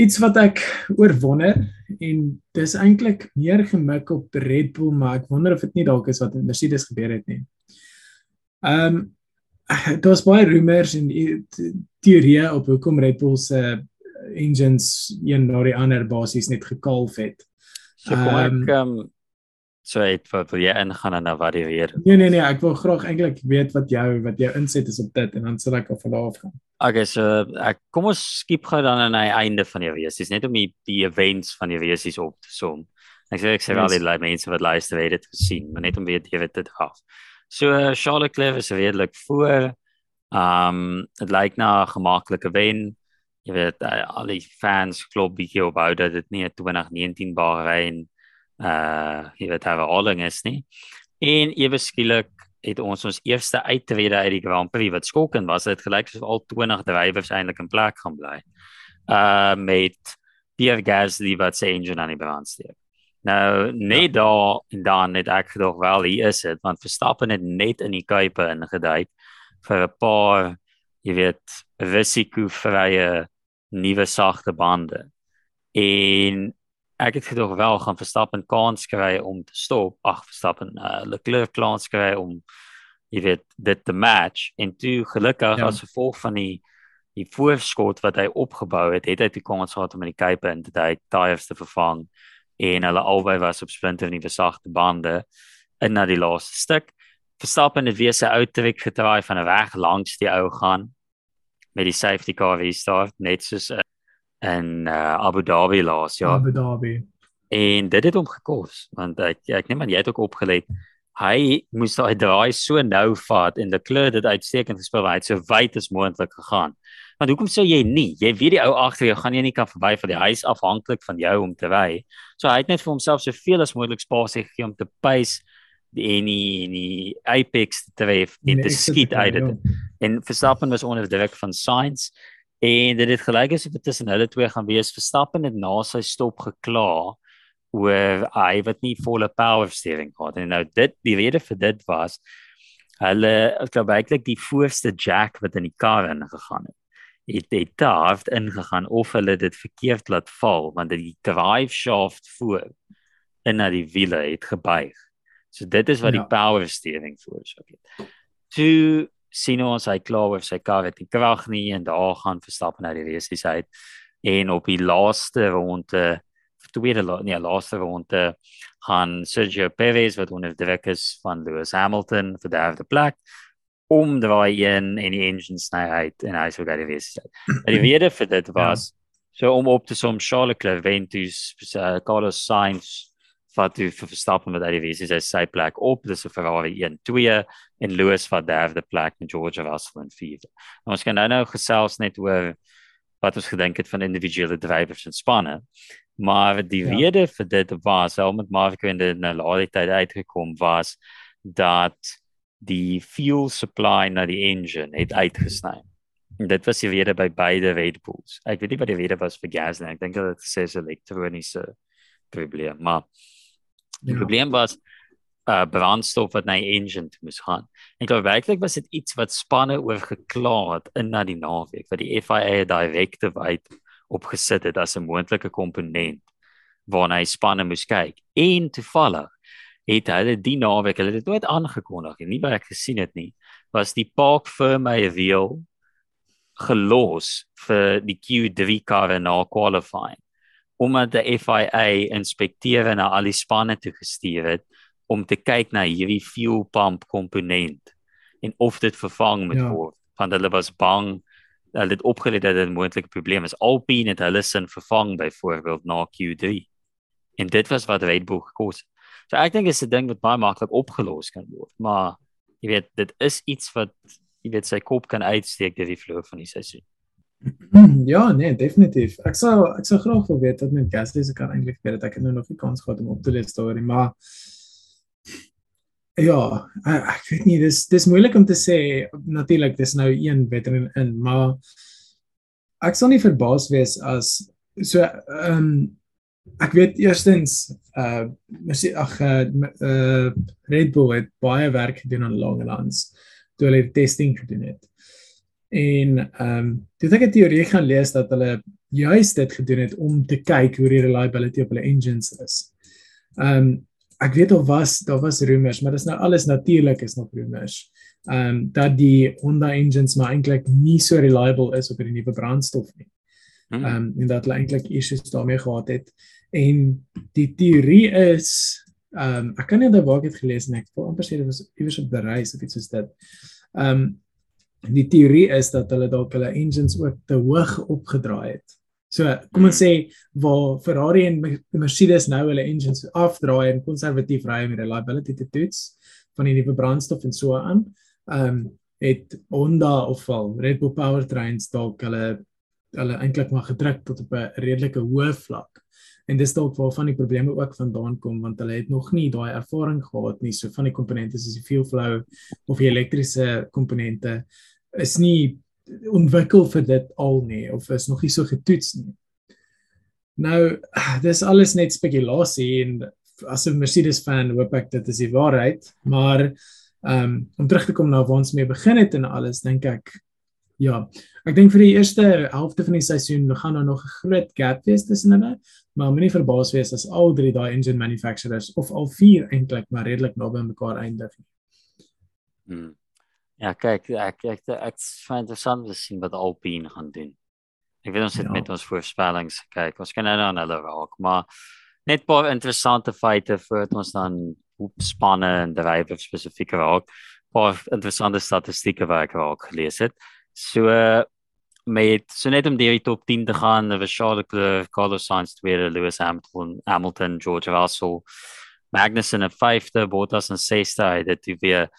B: Iets wat ek oorwonder en dis eintlik meer gemik op Red Bull, maar ek wonder of dit nie dalk is wat met Mercedes gebeur het nie. Ehm um, daar was baie rumors en teorieë op hoekom Red Bull se engines een na die ander basies net gekalf het.
A: so kom ek
B: Ehm,
A: um, so het wat wil jy ingaan en dan varieer
B: Nee nee nee, ek wil graag eintlik weet wat jou wat jou inset is op dit en dan sal ek af van daar af gaan.
A: Okay, so ek kom ons skiep gou dan aan die einde van die wees. Dis net om die, die events van die weesies op te som. Ek sê ek sê wel die like mense wat luister het dit gesien, maar net om weer te weet dit af. So uh, Charlotte Leclerc is redelik voor. Um dit lyk na 'n gemaklike wen. Jy weet uh, al die fans klop bietjie op hou dat dit nie 'n 2019 Bahrein uh jy weet herhaling is nie. En ewe skielik het ons ons eerste uittrede uit die Grand Prix wat skokkend was. Dit gelyk soos al 20 drywers eintlik in plek gaan bly. Uh met Pierre Gasly wat sy engine aan die brand steek. Nou net ja. daar en dan net ek gedog wel hier is dit want Verstappen het net in die kuipe ingeduik vir 'n paar jy weet risikovrye nuwe sagte bande. En ek het gedog wel gaan Verstappen kans kry om te stop. Ag Verstappen uh, Leclerc kans kry om jy weet dit te match en toe gelukkig ja. as gevolg van die die voorskot wat hy opgebou het, het hy die kans gehad om in die kuipe in te duik, tyres te vervang en hulle albei was op splinter nuwe sagte bande in na die laaste stuk. Verstappen het weer sy ou trek gedraai van 'n weg langs die ou gaan met die safety car restart net soos in uh, Abu Dhabi laas jaar.
B: Abu Dhabi.
A: En dit het hom gekos want ek ek neem aan jy het ook opgelet. Hy moes daai draai so nou vat en die kleur dit uitstekend gespeel het so wyd as moontlik gegaan. Want hoekom sou jy nie? Jy weet die ou agter jou gaan jy nie kan verby van die huis afhanklik van jou om te ry. So hy het net vir homself soveel as moontlik spasie gegee om te pace die enie die apex te tref en te skiet uit dit. Ja. En Verstappen was onder druk van Sainz en dit het gelyk asof dit tussen hulle twee gaan wees. Verstappen het na sy stop gekla oor hy wat nie volle power steering gehad en nou dit die rede vir dit was hulle ek glo baie die voorste jack wat in die kar ingegaan het het dit daar ingegaan of hulle dit verkeerd laat val want die drive shaft voor in na die wiele het gebuig. So dit is wat ja. die power steering veroorsaak het. Toe sien ons hy klaar of sy kar het nie krag nie en daar gaan verstap na die race uit en op die laaste ronde tweede nee laaste ronde gaan Sergio Perez wat onder druk is van Lewis Hamilton vir derde plek omdraai een en die engine sny uit en hy sou gade wees. Maar die rede vir dit was ja. so om op te som Charles Leclerc Ventus uh, Carlos Sainz wat die vir Verstappen met die wees is sy plek op dis 'n Ferrari 1-2 en Lewis wat derde plek met George Russell in vierde. Nou ons kan nou nou gesels net oor wat ons gedink het van individuele drywers en spanne. Maar die ja. rede vir dit was al met Marco in die laaste tyd uitgekom was dat die fuel supply na die engine het uitgesny. En dit was die rede by beide Red Bulls. Ek weet nie wat die rede was vir Gasly. Ek dink dit sê se elektroniese probleem, maar die ja. probleem was uh brandstof wat na die engine moes gaan. Ek glo werklik was dit iets wat spanne oor gekla het in na die naweek wat die FIA direkte uit opgesit het as 'n moontlike komponent waarna hy spanne moes kyk. En toevallig het hulle die naweek, hulle het dit nooit aangekondig nie, nie wat ek gesien het nie, was die park vir my reël gelos vir die Q3 karre na qualifying omdat die FIA inspekteer na al die spanne toe gestuur het om te kyk na hierdie fuel pump komponent en of dit vervang moet ja. word want hulle was bang hulle het opgelet dat dit 'n moontlike probleem is Alpine het hulle sin vervang byvoorbeeld na Q3 en dit was wat Red Bull gekos het So ek dink dit is 'n ding wat baie maklik opgelos kan word, maar jy weet dit is iets wat jy weet sy kop kan uitsteek deur die vloer van die seisoen.
B: Ja, nee, definitief. Ek sou ek sou graag wil weet wat met Gasly se kan eintlik weet dat ek het nou nog nie kans gehad om op te lees daarin, maar ja, ek weet nie, dis dis moeilik om te sê natuurlik dis nou een veteran in, maar ek sou nie verbaas wees as so ehm um, ek weet eerstens uh ag uh Red Bull het baie werk gedoen aan Longlands toe hulle testing gedoen het. En ehm um, toe ek 'n teorie gaan lees dat hulle juist dit gedoen het om te kyk hoe die reliability op hulle engines is. Ehm um, ek weet of was daar was rumors, maar dit is nou alles natuurlik is nog rumors. Ehm um, dat die Honda engines maar eintlik nie so reliable is op die nuwe brandstof nie. Hmm. Ehm um, en dat hulle eintlik issues daarmee gehad het. En die teorie is ehm um, ek kan nie onthou waar ek dit gelees het nie. Ek voel amper sê dit was iewers op die reis of iets soos dit. Ehm um, die teorie is dat hulle dalk hulle engines ook te hoog opgedraai het. So kom ons sê waar Ferrari en Mercedes nou hulle engines afdraai en konservatief ry met reliability te toets van die nuwe brandstof en so aan. Ehm um, het Honda of al Red Bull powertrains dalk hulle hulle eintlik maar gedruk tot op 'n redelike hoë vlak en dis dalk waar van die probleme ook vandaan kom want hulle het nog nie daai ervaring gehad nie so van die komponente soos die fuel flow of die elektriese komponente is nie ontwikkel vir dit al nie of is nog nie so getoets nie. Nou dis alles net spekulasie en as 'n Mercedes fan hoop ek dit is die waarheid, maar um, om terug te kom na waar ons mee begin het en alles dink ek ja, ek dink vir die eerste helfte van die seisoen gaan daar nog 'n groot gap wees tussen hulle, maar moenie verbaas wees as al drie daai engine manufacturers of al vier eintlik maar redelik naby mekaar eindig.
A: Hmm. Ja, kyk, ek ek ek vind dit interessant om te sien wat Alpine gaan doen. Ek weet ons het ja. met ons voorspellings gekyk. Ons kan nou aan hulle raak, maar net paar interessante feite voordat ons dan spanne en drywer spesifiek raak. Paar interessante statistieke wat ek raak gelees het. So met so net om die top 10 te gaan, the Charles Leclerc, Carlos Sainz, tweede, Lewis Hamilton, Hamilton, George Russell, Magnussen in 5de, Bottas in 6de, dit weer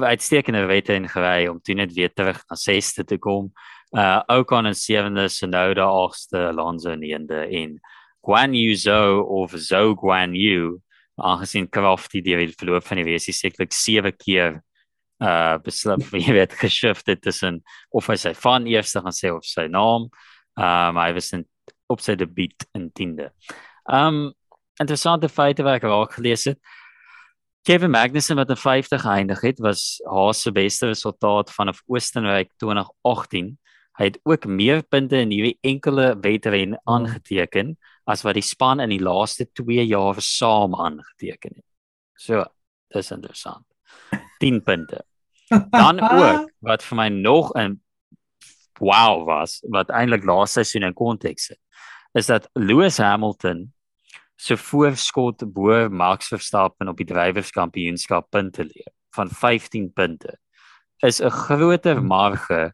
A: uitstekende wette in gery om toe net weer terug na 6ste te kom. Uh ook aan 'n 7de Sonoda 8ste Alonso die ende en Guan Yu Zhou of Zhou Guan Yu aangesien Crafty die het verloop van die wesie sekerlik 7 keer uh besluit wie weet geshift het tussen of hy sy van eerste gaan sê of sy naam. Um hy was in op sy debuut in 10de. Um interessante feite wat ek raak gelees het. Kevin Magnussen wat in 50 geëindig het, was Haas se beste resultaat vanaf Oostenryk 2018. Hy het ook meer punte in hierdie enkele wedren aangeteken as wat die span in die laaste 2 jaar saam aangeteken het. So, dis interessant. 10 punte. Dan ook wat vir my nog 'n wow was, wat eintlik laaste seisoen in konteks sit, is dat Lewis Hamilton so voorskot bo Max Verstappen op die drywerskampioenskap punte leer van 15 punte is 'n groter marge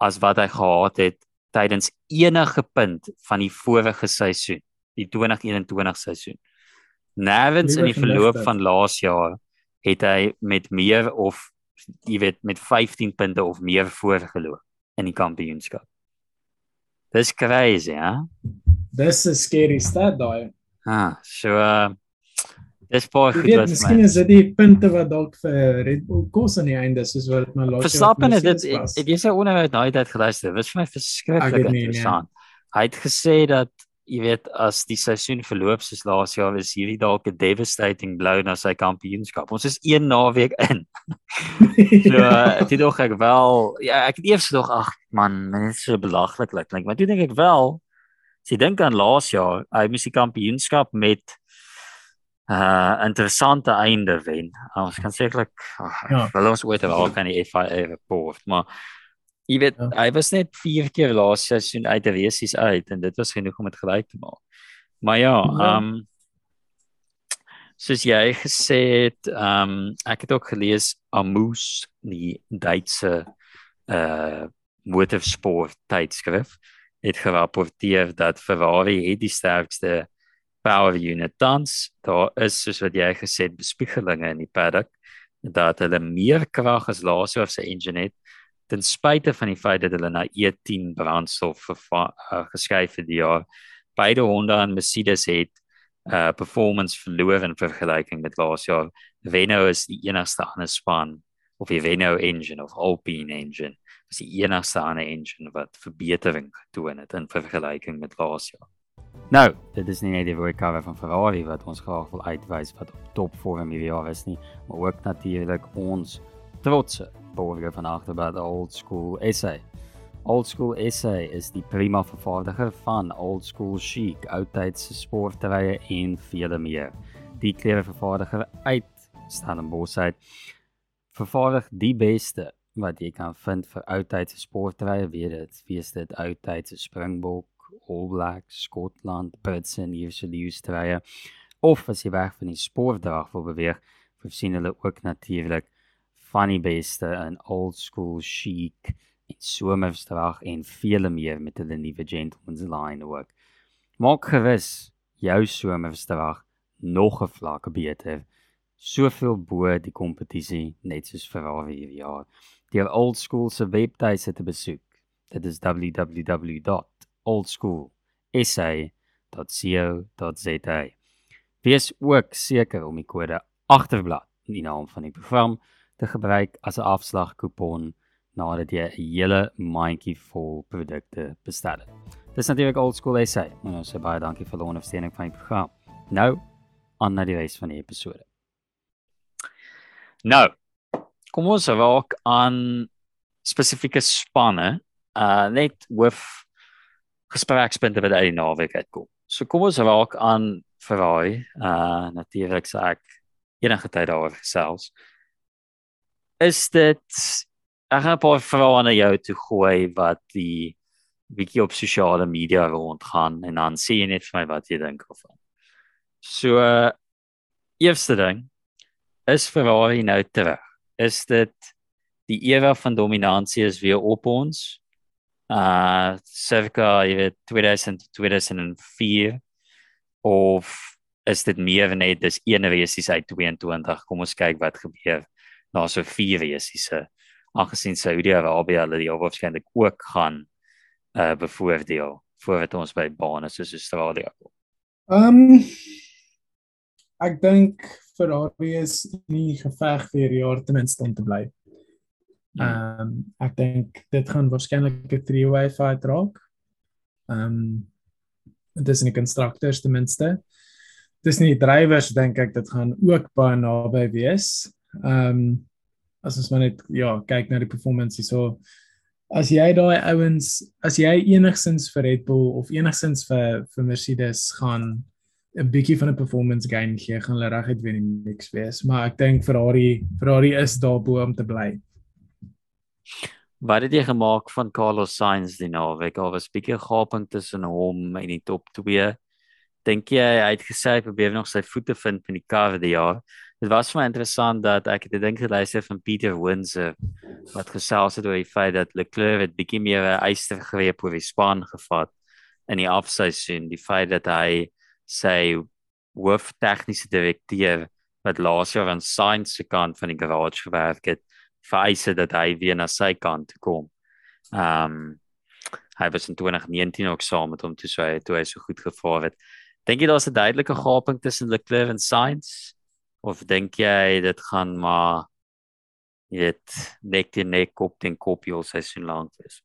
A: as wat hy gehad het tydens enige punt van die vorige seisoen, die 2021 seisoen. Nervens in die verloop van laas jaar het hy met meer of jy weet met 15 punte of meer voorgeloop in die kampioenskap. Dis crazy, ja.
B: Dis 'n scary stat daai.
A: Ah, so uh dis baie goed
B: wat miskien is dit die punte wat dalk vir Red Bull kos aan die einde soos wat my laat.
A: Verstappen het dit het jy sê onderhoud daai tyd geluister. Dit was vir my verskriklik interessant. Hy het gesê dat jy weet as die seisoen verloop soos laas jaar is hierdie dalk 'n devastating blow na sy kampioenskap. Ons is een naweek in. so uh, dit dog ek wel ja ek het eers gedog ag man, dit is so belaglik klink. Like, maar toe dink ek wel As jy dink aan laas jaar, hy moes die kampioenskap met uh, interessante einde wen. Ons kan sekerlik ja. wel ons ooit wel kan die FIA report, maar jy weet, ja. hy was net 4 keer laas seisoen uit die resies uit en dit was genoeg om dit gelyk te maak. Maar ja, ja. ehm um, soos jy gesê het, ehm um, ek het ook gelees Amus die Duitse uh motorsport tydskrif het gerapporteer dat Ferrari het die sterkste power unit tans. Daar is soos wat jy gesê het bespiegelinge in die paddock dat hulle meer krag as laas jaar se engine het ten spyte van die feit dat hulle na E10 brandstof uh, geskuif het die jaar. Beide Honda en Mercedes het uh performance verloor in vergelyking met laas jaar. Renault is die enigste ander span of die Renault engine of Alpine engine is die enigste ander engine wat verbetering getoon het in vergelyking met laas jaar. Nou, dit is nie net die recovery van Ferrari wat ons graag wil uitwys wat op top vorm hierdie jaar is nie, maar ook natuurlik ons trotse borger van agterbad Old School SA. Old School SA is die prima vervaardiger van Old School chic, oudtydse sportrye en vele meer. Die klere vervaardiger uit Stellenbosch uit vervaardig die beste wat jy kan vind vir oudtydse sportrye, weet dit, wees dit oudtydse Springbok, All Blacks, Skotland, Brits en hierse leeustrye of as jy weg van die sportdrag wil beweeg, voorsien hulle ook natuurlik van die beste in old school chic en somersdrag en vele meer met hulle nuwe gentleman's line ook. Maak gerus jou somersdrag nog 'n vlak beter. Soveel bo die kompetisie net soos Ferrari hierdie jaar deur Old School se webtuiste te besoek. Dit is www.oldschoolsa.co.za. Wees ook seker om die kode agterblad in die naam van die program te gebruik as 'n afslagkupon nadat jy 'n hele mandjie vol produkte bestel het. Dis natuurlik old school SA. Ons sê baie dankie vir die ondersteuning van die program. Nou aan na die res van die episode. Nou, kom ons raak aan spesifieke spanne, uh net hoof gesprekspunte wat uit die naweek uitkom. So kom ons raak aan Ferrari. Uh natuurlik sê ek enige tyd daaroor gesels. Is dit ek gaan 'n paar vrae aan jou toe gooi wat die bietjie op sosiale media rondgaan en dan sê jy net vir my wat jy dink of. So uh, eerste ding is Ferrari nou terug. Is dit die era van dominansie is weer op ons? uh circa jy weet 2000 2004 of is dit meer net dis een resies uit 22 kom ons kyk wat gebeur na so vier resiese aangesien Saudi-Arabië hulle die waarskynlik ook gaan uh bevoordeel voordat ons by bane soos Australië kom.
B: Ehm um, ek dink Ferrari is nie geveg vir jaar ten minste om te bly. Ehm um, ek dink dit gaan waarskynlik 'n three-way fight raak. Ehm um, dit is nie constructors ten minste. Dis nie drywers dink ek dit gaan ook baie naby wees. Ehm um, as ons maar net ja, kyk na die performance so as jy daai ouens as jy enigsins vir Red Bull of enigsins vir vir Mercedes gaan 'n bietjie van 'n performance gain gee, gaan hulle reguit weer in die mix wees, maar ek dink Ferrari Ferrari is daar bo om te bly.
A: Wat het jy gemaak van Carlos Sainz die naweek? Al was 'n bietjie gaping tussen hom en die top 2. Dink jy hy het gesê hy probeer nog sy voete vind in die kar die jaar? Dit was vir my interessant dat ek het dink geluister van Pieter Winse wat gesels het oor die feit dat Leclerc het bietjie meer 'n eister greep oor die span gevat in die afseisoen, die feit dat hy sy hoof tegniese direkteur wat laas jaar aan Sainz se kant van die garage gewerk het, vereise dat hy weer na sy kant kom. Ehm um, hy was in 2019 ook saam met hom toe so hy toe hy so goed gevaar het. Dink jy daar's 'n duidelike gaping tussen Leclerc en Sainz of dink jy dit gaan maar net nek teen nek kop teen kop hier seisoen lank wees?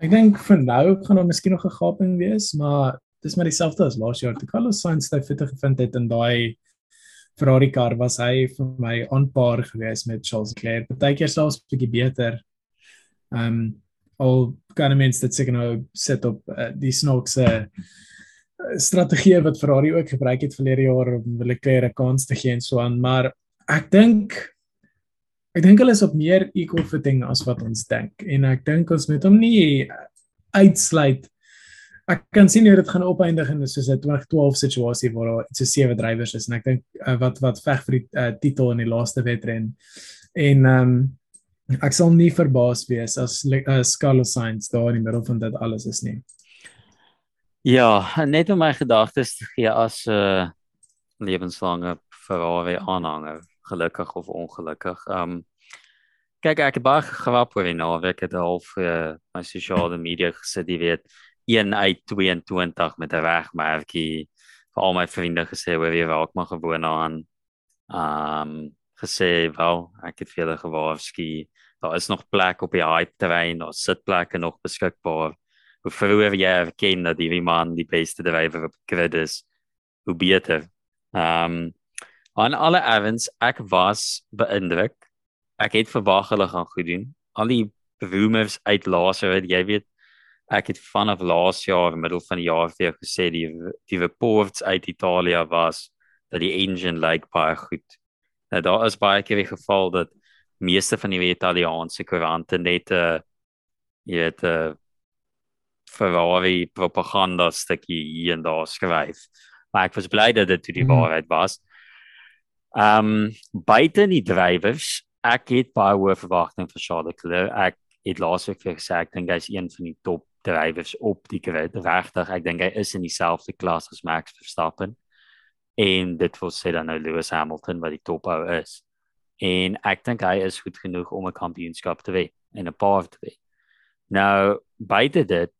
B: Ek dink vir nou gaan daar miskien nog 'n gaping wees, maar dis maar dieselfde as laas jaar. Te Carlos Sainz het fitte gevind het in daai Ferrari kar was hy vir my aanpaar geweest met Charles Leclerc. Partykeer selfs 'n bietjie beter. Ehm um, al kan mens dit seker nou sit op uh, die snaakse uh, strategie wat Ferrari ook gebruik het verlede jaar om Leclerc 'n kans te gee en so aan, maar ek dink ek dink hulle is op meer equal footing as wat ons dink en ek dink ons moet hom nie uitsluit ek kan sien hoe dit gaan opeindig in soos 'n 2012 situasie waar daar iets so sewe drywers is en ek dink uh, wat wat veg vir die uh, titel in die laaste wedren. En ehm um, ek sal nie verbaas wees as uh, Carlos Sainz daar in die middel van dit alles is nie.
A: Ja, net om my gedagtes te gee as 'n uh, lewenslange Ferrari aanhanger, gelukkig of ongelukkig. Ehm um, kyk ek het baie gewap oor die naweek het al vir uh, my sosiale media gesit, jy weet 1 uit 22 met 'n wegmerkie vir al my vriende gesê oor wie ek maar gewoon aan. Um gesê wel, ek het hulle gewaarsku. Daar is nog plek op die hype terrein, daar sit plekke nog beskikbaar. Hoe vroeër jy erken dat die man die beste drywer op grid is, hoe beter. Um aan alle events, ek was beïndruk. Ek het verwag hulle gaan goed doen. Al die rumors uit laasere, jy weet ek het vanaf laas jaar middel van die jaar vir gesê die die reports uit Italië was dat die engine lyk baie goed. Nou daar is baie keer die geval dat meeste van die Italiaanse koerante net 'n uh, jy weet 'n uh, Ferrari propaganda stukkie hier en daar skryf. Maar ek was bly dat dit die mm. waarheid was. Ehm um, buite die drywers, ek het baie hoë verwagtinge vir Charles Leclerc. Ek het laasweek vir gesê ek dink hy's een van die top drywers op die grid. Regtig, ek dink hy is in dieselfde klas as Max Verstappen. En dit wil sê dan nou Lewis Hamilton wat die tophou is. En ek dink hy is goed genoeg om 'n kampioenskap te wen en 'n paar te wen. Nou, buite dit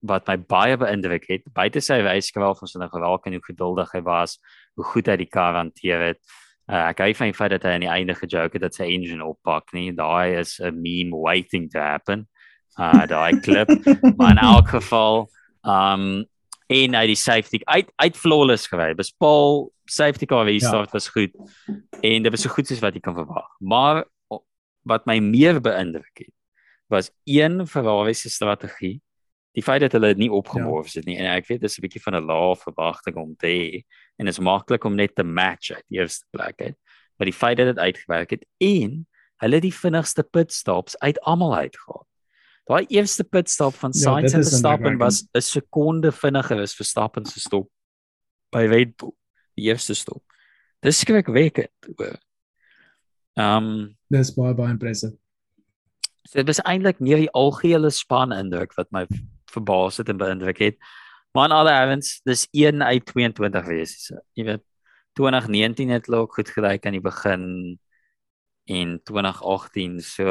A: wat my baie beïndruk het, buite sy wyskraal van sy geweld en hoe geduldig hy was, hoe goed hy die kar hanteer het. Uh, ek hou van die feit dat hy aan die einde gejoke het dat sy engine oppak nie. Daai is 'n meme waiting to happen. Uh daai klip. maar in elk geval, um en hy die safety uit uit flawless gewy. Bespaal safety car wie start ja. was goed. En dit was so goed soos wat jy kan verwag. Maar wat my meer beïndruk het, was een Ferrari se strategie. Die feit dat hulle dit nie opgemors het nie en ek weet dis 'n bietjie van 'n lae verwagting om te hê en dit is maklik om net te match uit die eerste plek uit. Maar die feit dat dit uitgewerk het en hulle die vinnigste pitstops uit almal uitgehaal. Daai eerste pitstop van ja, Sainz ja, en Verstappen was 'n sekonde vinniger as Verstappen se stop by Red Bull, die eerste stop. Dis skrikwekkend. Ehm, um,
B: dis baie baie impressive.
A: So dit is eintlik meer die algehele span indruk wat my verbaas het en beïndruk het. Maar aan alle events, dis 1 uit 22 wees. So, jy weet 2019 het hulle ook goed gelyk aan die begin en 2018 so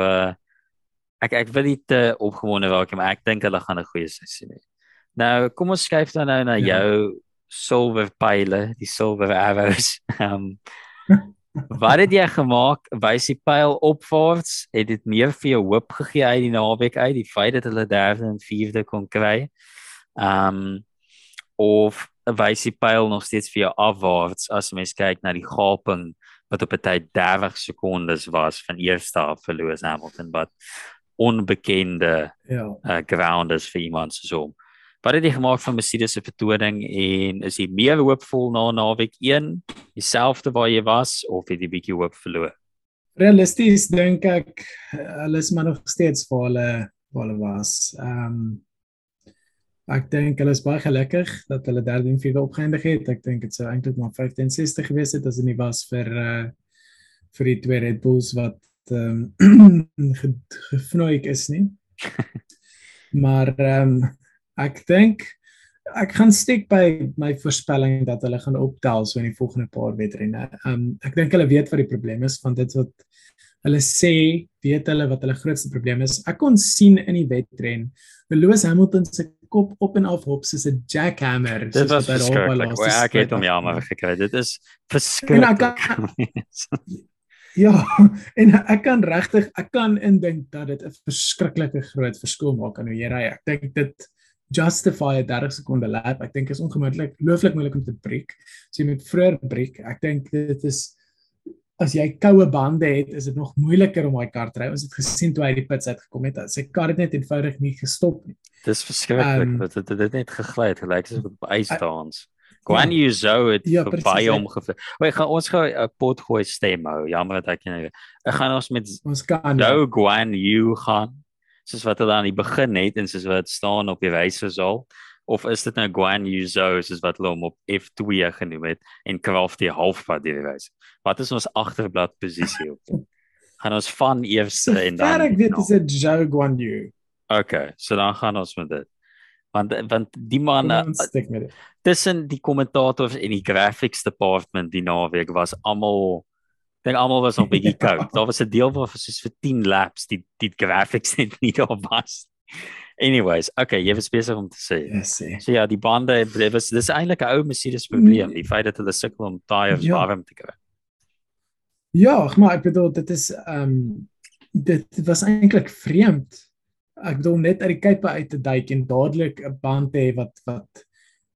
A: ek ek wil nie te opgewonde raak nie, maar ek dink hulle gaan 'n goeie seisoen hê. Nou, kom ons skuif dan nou na ja. jou silver pile, die silver arrows. Ehm um, wat het jy gemaak? Wys die pyl opwaarts? Het dit meer vir jou hoop gegee uit die naweek uit, die feit dat hulle derde en vierde kon kry? Ehm um, of wys die pyl nog steeds vir jou afwaarts as mens kyk na die gaping wat op 'n tyd 30 sekondes was van eerste af vir Lewis Hamilton wat onbekende ja uh, grounders vir iemand so. Wat het jy gemaak van Mercedes se vertoning en is jy meer hoopvol na naweek 1 dieselfde waar jy was of het jy bietjie hoop verloor?
B: Realisties dink ek hulle is maar nog steeds waar hulle waar hulle was. Ehm um, ek dink hulle is baie gelukkig dat hulle 13 vierde opgeëindig het. Ek dink dit sou eintlik maar 15 60 gewees het as dit nie was vir uh vir die twee Red Bulls wat ehm um, gefnooi is nie. maar ehm um, ek dink ek gaan steek by my voorspelling dat hulle gaan optel so in die volgende paar wedrenne. Ehm um, ek dink hulle weet wat die probleem is van dit wat hulle sê, weet hulle wat hulle grootste probleem is. Ek kon sien in die wedren Lewis Hamilton se kop op en af hop soos 'n jackhammer.
A: Dit was verskriklik. Ek het hom jammer gekry. Dit is verskriklik.
B: Ja, en ek kan regtig ek kan indink dat dit 'n verskriklike groot verskil maak aan hoe jy ry. Ek dink dit justify 'n 30 sekonde lap. Ek dink is ongemaklik, looflik moeilik om te breek. So jy moet vroeër breek. Ek dink dit is as jy koue bande het, is dit nog moeiliker om daai kar te ry. Ons het gesien toe hy die pits uit gekom het, sy kar het net eenvoudig nie gestop nie.
A: Dis verskriklik. Um, dit het net gegly het, gelyk soos op ysdans. Guan Yu Zhou het ja, baie omgevlieg. Wag, gaan ons gou 'n pot gooi stem hou. Jammer dat ek nie. Ek gaan ons met
B: ons kan
A: nou Guan Yu gaan. Soos wat hulle aan die begin het en soos wat staan op die wyse sal of is dit nou Guan Yu Zhou soos wat hulle hom op F2 genoem het en Kraft die halfpad die wyse. Wat is ons agterblad posisie op? gaan ons van eers en dan
B: Ver ek weet is dit Zhou Guan Yu.
A: Okay, so dan gaan ons met dit want want die man tussen die kommentators en die graphics department die naweek was almal dink almal was nog bietjie koud. Daar was 'n deel waar vir soos vir 10 laps die die graphics net nie daar was. Anyways, okay, jy was besig om te sê.
B: Yes,
A: so ja, die bande dit was dis eintlik 'n ou Mercedes probleem, die feit dat hulle sukkel om tyres ja. warm te kry.
B: Ja, maar ek bedoel dit is ehm um, dit was eintlik vreemd ek bedoel net uit die kuipe uit te duik en dadelik 'n band te hê wat wat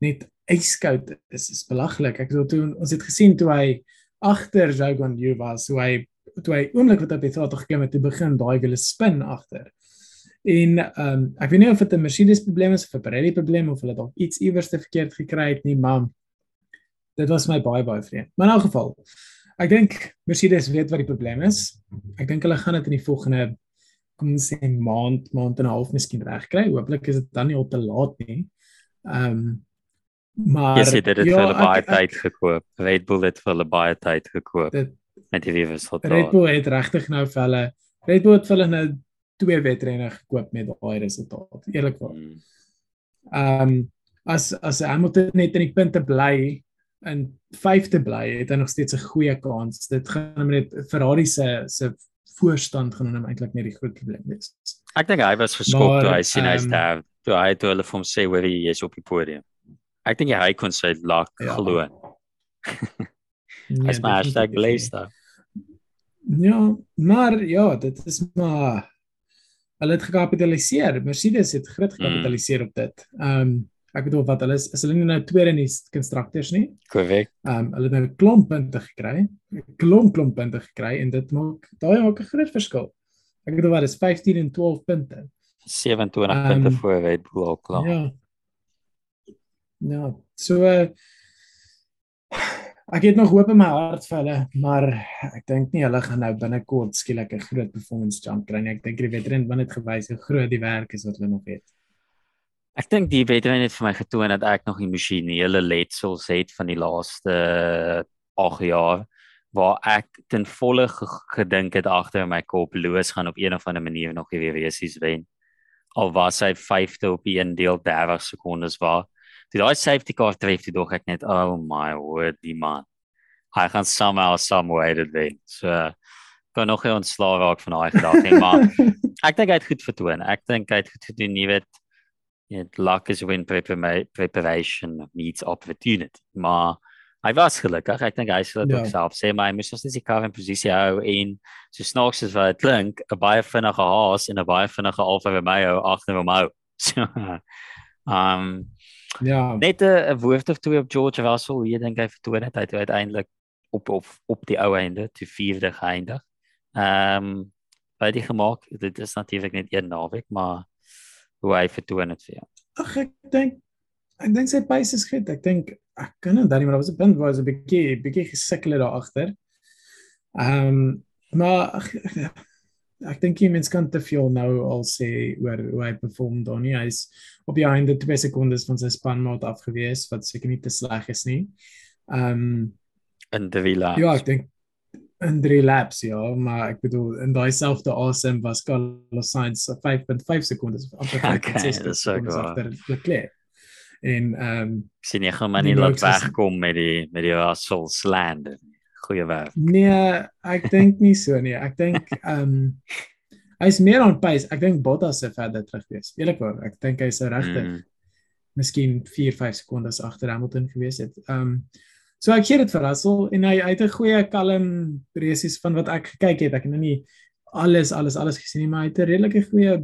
B: net yskoud is is belaglik. Ek bedoel toe ons het gesien toe hy agter Jogan Yu was, hoe hy toe hy oomblik wat op die throttle geklim het, toe begin daai wiele spin agter. En ehm um, ek weet nie of dit 'n Mercedes probleem is of 'n Pirelli probleem of hulle dalk iets iewers te verkeerd gekry het nie, maar dit was my baie baie vreemd. Maar in elk geval, ek dink Mercedes weet wat die probleem is. Ek dink hulle gaan dit in die volgende kom ons sê maand, maand en 'n half miskien regkry. Hooplik is dit dan nie al te laat nie. Ehm um, maar
A: sê dit het ja, vir hulle baie tyd gekoop. Red Bull het vir hulle baie tyd gekoop. Dit met die wiewers
B: wat Red Bull het regtig nou vir hulle Red Bull het vir hulle nou twee wedrenne gekoop met daai resultaat. Eerlikwaar. Hmm. Ehm um, as as Hamilton net in die punte bly en vyfde bly, het hy nog steeds 'n goeie kans. Dit gaan met Ferrari se se voorstand gaan hom eintlik net die groot probleem wees.
A: Ek dink hy was geskok toe hy sien hy's um, daar toe hy toe hulle vir hom sê hoor jy is op die podium. Ek dink hy kon sy luck
B: Ja.
A: glo. Hy's my hashtag
B: definitief nie.
A: Leicester.
B: Ja, maar ja, dit is maar hulle het gekapitaliseer. Mercedes het groot gekapitaliseer mm. op dit. Ehm um, ek bedoel wat hulle is, is hulle nie nou tweede in die constructors nie.
A: Korrek.
B: Ehm um, hulle het nou 'n klomp punte gekry. 'n Klomp klomp punte gekry en dit maak daai maak 'n groot verskil. Ek bedoel wat is 15 en 12 punte.
A: 27
B: Ehm,
A: punte voor Red Bull al klaar.
B: Ja. Ja, so uh, ek het nog hoop in my hart vir hulle, maar ek dink nie hulle gaan nou binnekort skielik 'n groot performance jump kry nie. Ek dink die veteran het net gewys hoe groot die werk is wat hulle nog het.
A: Ek dink die wedren het vir my getoon dat ek nog emosionele letsels het van die laaste 8 jaar waar ek ten volle ge- gedink het agter my kop Loos gaan op een of ander manier nog die WWC's wen. Al was hy 5de op die een deel 30 sekondes waar. Toe daai safety car tref toe dog ek net oh my word die man. Hy gaan somehow some way dit wen. So kan nog nie ontslaa raak van daai gedagte maar ek dink hy het goed vertoon. Ek dink hy het goed gedoen, jy weet. Ja, luck is when prepara preparation meets opportunity. Maar hy was gelukkig. Ek dink hy sal dit
B: Ja.
A: ook self sê, maar hy moes steeds die kar in posisie hou en so snaaks as wat dit klink, 'n baie vinnige Haas en 'n baie vinnige Alfa Romeo agter hom hou. So um
B: ja,
A: net 'n woord of twee op George Russell, jy dink hy vertoon het hy het uiteindelik op op op die ou einde te vierde geëindig. Ehm um, by die gemaak, dit is natuurlik net een naweek, maar hoe hy vertoon het vir jou.
B: ag ek dink ek dink sy pace is goed. Ek dink ek kan dan nie maar daar was 'n punt waar hy 'n bietjie bietjie gesukkel het daar agter. Ehm um, maar ag, ek dink jy mens kan te veel nou al sê oor hoe hy perform dan nie. Hy's op die einde 2 sekondes van sy spanmaat afgewees wat seker nie te sleg is nie. Ehm um,
A: in die villa.
B: ja, ek dink in 3 laps ja, maar ek bedoel in daai selfde asem was Carlos Sainz 5.5 sekondes of amper
A: Okay,
B: 5.6
A: dis ook
B: sekondes agter Leclerc. En ehm um,
A: sien jy gaan maar nie laat wegkom met die met die Russell slant. Goeie werk.
B: Nee, ek dink nie so nie. Ek dink ehm um, hy's meer on pace. Ek dink Bottas se verder terug wees. Eerlikwaar, ek dink hy's regtig mm. Miskien 4, 5 sekondes agter Hamilton gewees het. Ehm um, so ek gee dit vir Russell en hy hy het 'n goeie kalm resies van wat ek gekyk het. Ek het nou nie alles alles alles gesien nie, maar hy het 'n redelike goeie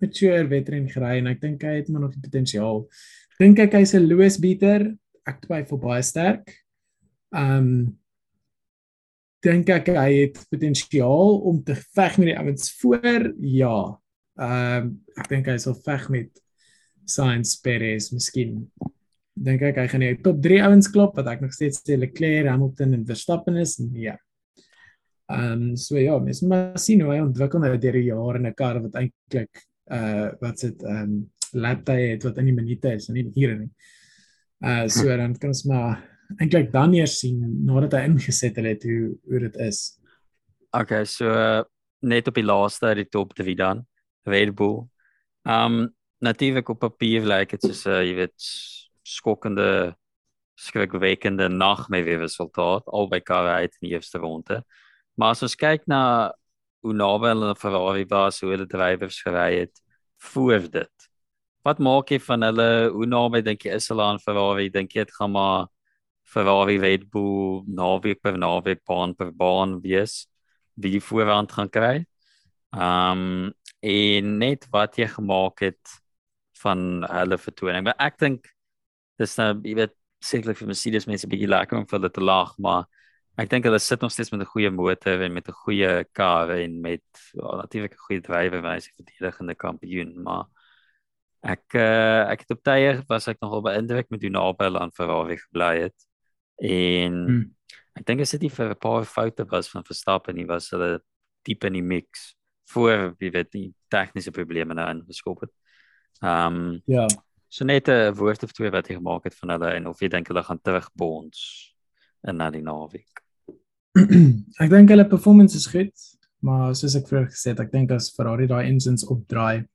B: mature veteran gery en ek dink hy het maar nog die potensiaal. Dink ek hy's 'n Lewis beater. Ek twyfel baie sterk. Um, dink ek hy het potensiaal om te veg met die ouens voor. Ja. Um, ek dink hy sal veg met Sainz Perez miskien. Dink ek hy gaan die top 3 ouens klop wat ek nog steeds sê Leclerc, Hamilton en Verstappen is. Nee. Ehm um, so ja, mens maar sien hoe hy ontwikkel nou deur die jare in 'n kar wat eintlik uh wat sit ehm um, laptye het wat in die minute is en nie ure nie. Uh so dan kan ons maar eintlik dan eers sien nadat hy ingeset het hoe hoe dit is.
A: Okay, so uh, net op die laaste uit die top 3 dan. Red Bull. Um natuurlik op papier lyk dit soos uh, jy weet skokkende skrikwekkende nag met weer resultaat albei karre uit in die eerste ronde. Maar as ons kyk na hoe naby hulle aan Ferrari was, hoe hulle drywers gery het voor dit. Wat maak jy van hulle? Hoe naby dink jy is hulle aan Ferrari? Dink jy dit gaan maar Ferrari Red Bull naweek per naweek baan per baan wees wie die voorhand gaan kry? Um en net wat jy gemaak het van hulle vertoning. Maar ek dink dis nou jy weet sekerlik vir Mercedes mense 'n bietjie lekker om vir hulle te lag, maar ek dink hulle sit nog steeds met 'n goeie motor en met 'n goeie kar en met ja, natuurlik 'n goeie drywer wys die verdedigende kampioen, maar ek uh, ek het op tye was ek nogal beïndruk met hoe naby hulle aan Ferrari gebly het. En
B: Hmm.
A: ek dink as dit nie vir 'n paar foute was van Verstappen nie, was hulle diep in die mix voor wie weet die tegniese probleme nou ingeskop het. Ehm um,
B: Ja.
A: So net 'n woord of twee wat jy gemaak het van hulle en of jy dink hulle gaan terugbons in na die naweek.
B: ek dink hulle performance is goed, maar soos ek vroeër gesê het, ek dink as Ferrari daai engines opdraai.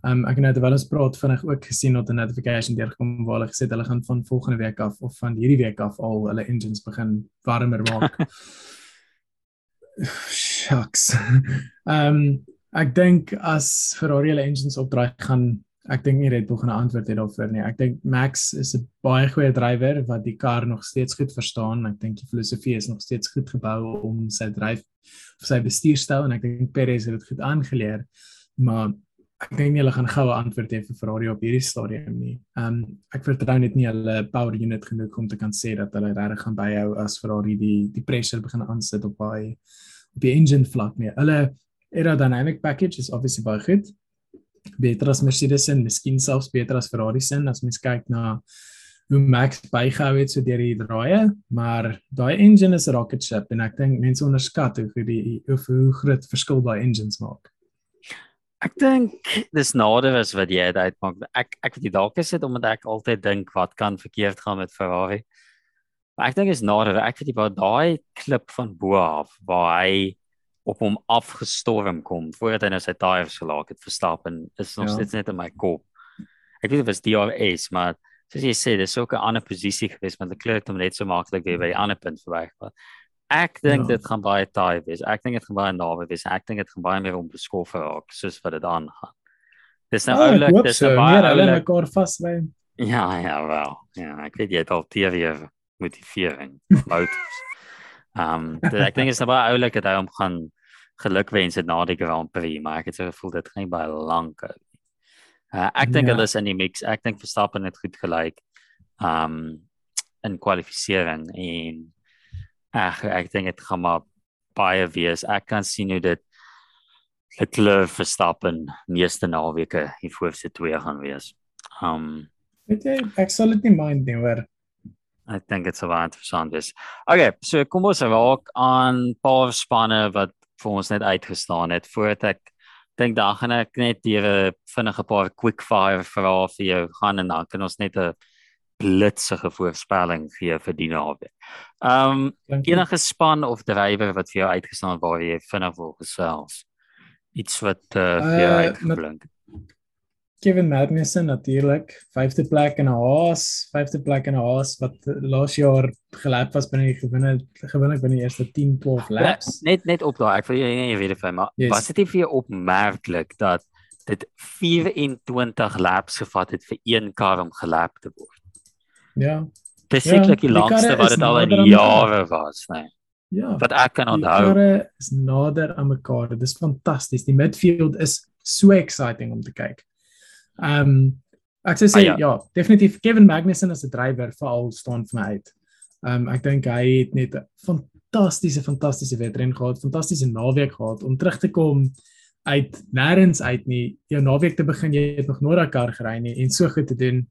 B: Um ek het nou terwyl ons praat vinnig ook gesien dat 'n notification deurgekom waar hulle gesê het hulle gaan van volgende week af of van hierdie week af al hulle engines begin warmer maak. Shucks. Um ek dink as Ferrari hulle engines opdraai gaan ek dink nie Red Bull gaan 'n antwoord hê daarvoor nie. Ek dink Max is 'n baie goeie drywer wat die kar nog steeds goed verstaan. Ek dink die filosofie is nog steeds goed gebou om sy dryf of sy bestuurstyl en ek dink Perez het dit goed aangeleer. Maar ek dink nie hulle gaan goue antwoord hê vir Ferrari op hierdie stadium nie. Ehm um, ek vertrou net nie hulle power unit genoeg om te kan sê dat hulle regtig gaan byhou as Ferrari die die pressure begin aansit op by op die engine vlak nie. Hulle aerodynamic package is obviously baie goed beter as Mercedes en miskien selfs beter as Ferrari se as mens kyk na hoe Max bygehou het so deur die draaie, maar daai engine is 'n rocket ship en ek dink mense onderskat hoe die hoe, hoe groot verskil daai engines maak.
A: Ek dink dis nader as wat jy uitmaak. Ek ek weet dalk is dit omdat ek altyd dink wat kan verkeerd gaan met Ferrari. Maar ek dink is nader. Ek weet jy waar daai klip van bo af waar hy op hom afgestorm kom voordat hy nou sy tyres gelaak het verstap en is nog ja. steeds net in my kop. Ek weet dit was DRS maar soos jy sê dis ook 'n ander posisie gewees want die kleur het hom net so maklik weer by die ander punt verwyk. Ek dink ja. dit gaan baie taai wees. Ek dink dit gaan baie naby wees. Ek dink dit gaan baie meer om beskof raak soos wat dit aangaan. Dis nou oh, oulik, dis nou baie
B: hulle mekaar vasby.
A: Ja, ja, wel. Ja, ek weet jy het al teorie motivering. Motors. Ehm um, ek dink dit is baie oulik dat hy hom gaan gelukwens het na die Grand Prix, maar ek het so gevoel dit gaan nie baie lank hou nie. Uh, ek dink ja. hulle is in die mix. Ek dink Verstappen het goed gelyk. Ehm um, in kwalifikasie en ag ek dink dit gaan maar baie wees. Ek kan sien hoe dit Leclerc Verstappen meeste naweke hier voorste twee gaan wees. Ehm um,
B: weet jy, ek sal dit nie mind nie hoor.
A: Ek dink dit sou baie interessant wees. Okay, so kom ons raak aan paar spanne wat vir ons net uitgestaan het voordat ek dink dan gaan ek net hier vinnige paar quick fire vrae vir jou gaan en dan kan ons net 'n blitsige voorspelling gee vir die naweek. Ehm um, enige span of drywer wat vir jou uitgestaan waar jy vinnig wil gesels. Iets wat uh, vir jou uh, uitgeblink het.
B: Kevin Magnussen natuurlik, 5de plek in 'n Haas, 5de plek in 'n Haas wat laas jaar gelap was binne die gewinne gewinne binne die eerste 10 12 laps.
A: Net net op daai, ek wil jy nie weet of hy maar yes. was dit nie vir jou opmerklik dat dit 24 laps gevat het vir een kar om gelap te word.
B: Ja.
A: Dis sekerlik ja, die langste wat dit al in jare was, nee. Ja. Wat ek kan onthou.
B: Die karre is nader aan mekaar. Dit is fantasties. Die midfield is so exciting om te kyk. Ehm um, ek sê ah, ja. ja, definitief Kevin Magnussen as 'n drywer veral staan vir my uit. Ehm um, ek dink hy het net 'n fantastiese fantastiese wedren gehad, fantastiese naweek gehad om terug te kom uit nêrens uit nie. Jou naweek te begin, jy het nog nooit 'n kar gery nie en so goed te doen.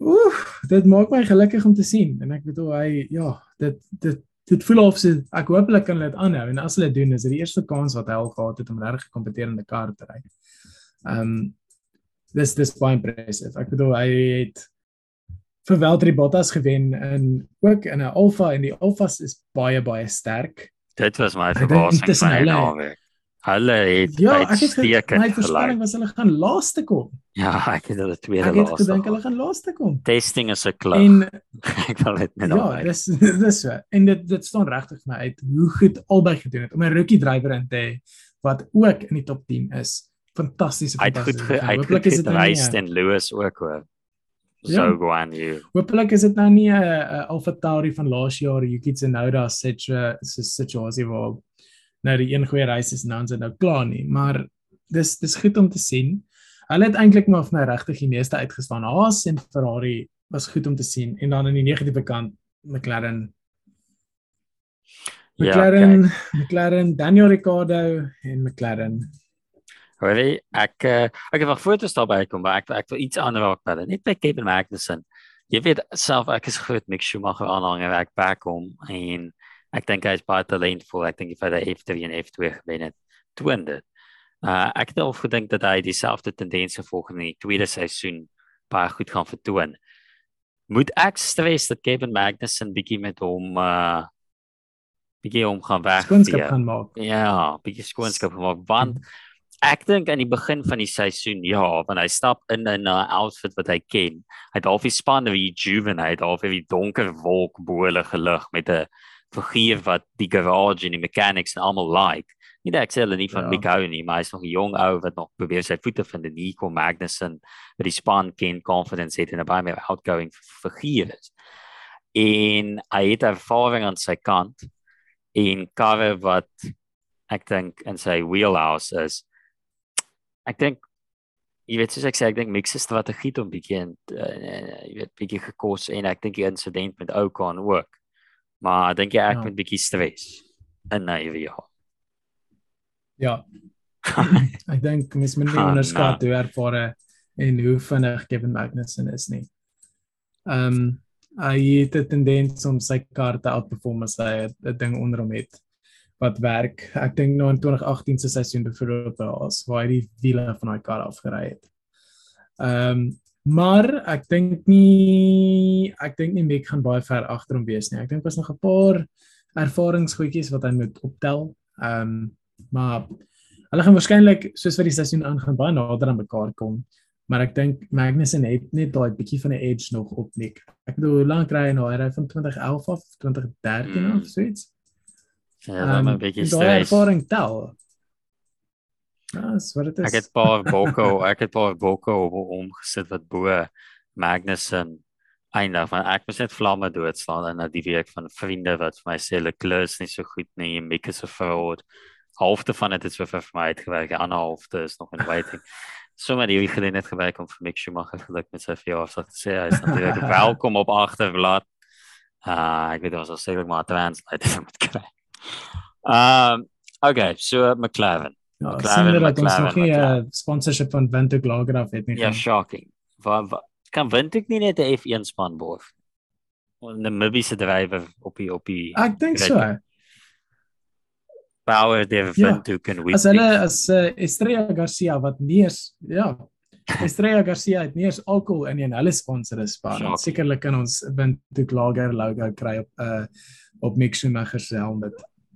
B: Oef, dit maak my gelukkig om te sien en ek bedoel hy ja, dit dit dit voel of sy ek hooplik kan dit aanhou en as hulle doen is dit die eerste kans wat hy al gehad het om regtig 'n kompeterende kar te ry. Ehm um, dis dis baie impressive. Ek bedoel hy het vir Valtteri Bottas gewen in ook in 'n Alfa en die Alfas is baie baie sterk.
A: Dit was my verbasing van hulle. Hulle, hulle het
B: Ja, ek het gekyk. My voorspelling was hulle gaan laaste kom.
A: Ja, ek het hulle tweede
B: laaste.
A: Ek
B: het gedink hulle gaan laaste kom.
A: Testing is 'n klub. En ek wil dit net
B: Ja, dis dis so. En dit dit staan regtig vir my uit hoe goed albei gedoen het om 'n rookie drywer in te hê wat ook in die top 10 is fantastiese
A: fantastiese. Hooplik is dit nou nie en Lewis ook hoor. So ja. go on you.
B: Hooplik is dit nou nie 'n Alpha Tauri van laas jaar Yuki Tsunoda situa situasie waar nou die een goeie reis is en dan is dit nou klaar nie, maar dis dis goed om te sien. Hulle het eintlik maar vir my regtig die meeste uitgestaan. Haas en Ferrari was goed om te sien en dan aan die negatiewe kant McLaren ja, McLaren, ja, McLaren, Daniel Ricciardo en McLaren
A: Hoorie, ek uh, ek het nog foto's daarby kom, maar ek ek wil iets ander raak verder. Net by Kevin Magnussen. Jy weet self ek is groot Mick Schumacher aanhanger ek back hom en ek dink hy is baie talentvol. Ek dink hy het F3 en F2 gewen het. Toon dit. Uh ek het al gedink dat hy dieselfde tendense volg in die tweede seisoen baie goed gaan vertoon. Moet ek stres dat Kevin Magnussen bietjie met hom uh bietjie om gaan weg.
B: Skoonskap gaan maak.
A: Ja, bietjie skoonskap maak want hmm Ek dink aan die begin van die seisoen, ja, wanneer hy stap in 'n uh, outfit wat hy ken. Hy het al die span rejuvenate, al die donker wolk bo hulle gelig met 'n figuur wat die garage en die mechanics en almal like. Nie dat ek sê hulle nie van
B: Ja.
A: Mick hou nie, maar hy's nog 'n jong ou wat nog probeer sy voete vind en hier kom Magnussen wat die span ken, confidence het en 'n baie meer outgoing figuur is. En hy het ervaring aan sy kant en karre wat ek dink in sy wheelhouse is. Ek dink jy weet soos ek sê ek dink Mick se strategie het hom bietjie in uh, jy weet bietjie gekos en ek dink die insident met Ocon ook. Maar dink jy ek
B: Ja.
A: met bietjie stres in nou hierdie jaar.
B: Ja, ek dink mens moet nie
A: Ah,
B: onderskat hoe ervare en hoe vinnig Kevin Magnussen is nie. Ehm um, hy het 'n tendens om sy kar te outperform as hy 'n ding onder hom het wat werk. Ek dink nou in 2018 se seisoen byvoorbeeld was waar hy die wiele van daai kar afgery het. Ehm um, maar ek dink nie ek dink nie Mick gaan baie ver agter hom wees nie. Ek dink was nog 'n paar ervaringsgoedjies wat hy moet optel. Ehm um, maar hulle gaan waarskynlik soos wat die seisoen aangaan baie nader aan mekaar kom. Maar ek dink Magnussen het net daai bietjie van 'n edge nog op Nick. Ek bedoel hoe lank ry hy nou? Hy ry van 2011 af, 2013
A: Mm.
B: of so iets.
A: Ja, bietjie
B: en daai ervaring tel. Ja, dis wat dit is.
A: Ek het 'n paar Boko, ek het 'n paar Boko omgesit wat bo Magnussen eindig van ek moet net vlamme doodslaan na die week van vriende wat vir my sê hulle klus nie so goed nie, Mick is 'n fraud. Halfte van dit is vir vir my uitgewerk, die ander halfte is nog in waiting. Sommige hierdie geleentheid gebruik om vir Mick Schumacher geluk met sy verjaarsdag te sê. Hy is natuurlik welkom op agterblad. Uh ek weet ons sal seker maar 'n translator moet kry. Ehm um, okay, so McLaren.
B: ja,
A: McLaren,
B: sien dat ons nog nie 'n
A: McLaren.
B: sponsorship van Vinto Lager af het nie.
A: Ja,
B: van-
A: shocking. Waar wa, kan Windhoek nie net 'n F1 span borg? 'n Namibiese drywer op die op die
B: Ek dink so.
A: Power der
B: Ja,
A: Windhoek en
B: As hulle as uh, Estrella Garcia wat nie eens ja, Estrella Garcia het nie eens alkohol in nie en hulle sponsor is span.
A: Shocking.
B: Sekerlik kan ons Vinto Lager logo kry op uh op Schumacher se helm.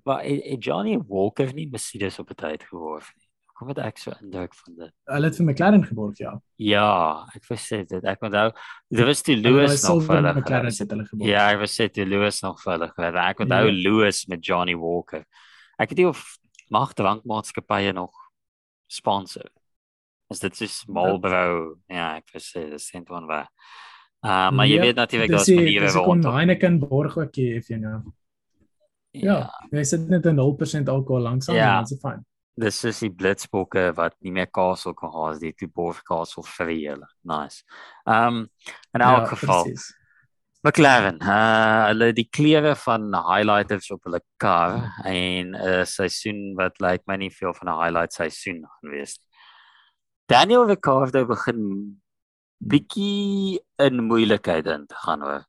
A: Maar het, het Johnny Walker nie Mercedes op 'n tyd geworf nie. Kom dit ek so indruk van dit.
B: Hulle het vir McLaren geborg, ja.
A: Ja, ek verseker dit. Ek onthou dit was toe
B: Hulle
A: Lewis nog vir.
B: McLaren het hulle geborg.
A: Ja, ek was sê toe Lewis nog vir gewees. Ek onthou
B: Ja.
A: Lewis met Johnny Walker. Ek weet nie of mag drankmaatskappye nog sponsor. As dit is Marlboro. Ja, ek verseker dit is eintlik waar. Uh, maar jy
B: Ja,
A: weet natuurlik
B: Dis
A: daar's
B: die-
A: maniere
B: dis hoekom
A: rondom.
B: Heineken borg ook if you know. Ja, jy sit net 'n 0% alkohol langsaan
A: Ja.
B: en dit is fyn.
A: Dis is die blitsbokke wat nie meer Castle kan haas die die Borg Castle vir hulle. Nice. Um in elk geval
B: presies.
A: McLaren, uh hulle die kleure van highlighters op hulle kar en 'n seisoen wat lyk my nie veel van 'n highlight seisoen gaan wees nie. Daniel Ricciardo begin bietjie in moeilikheid in te gaan hoor.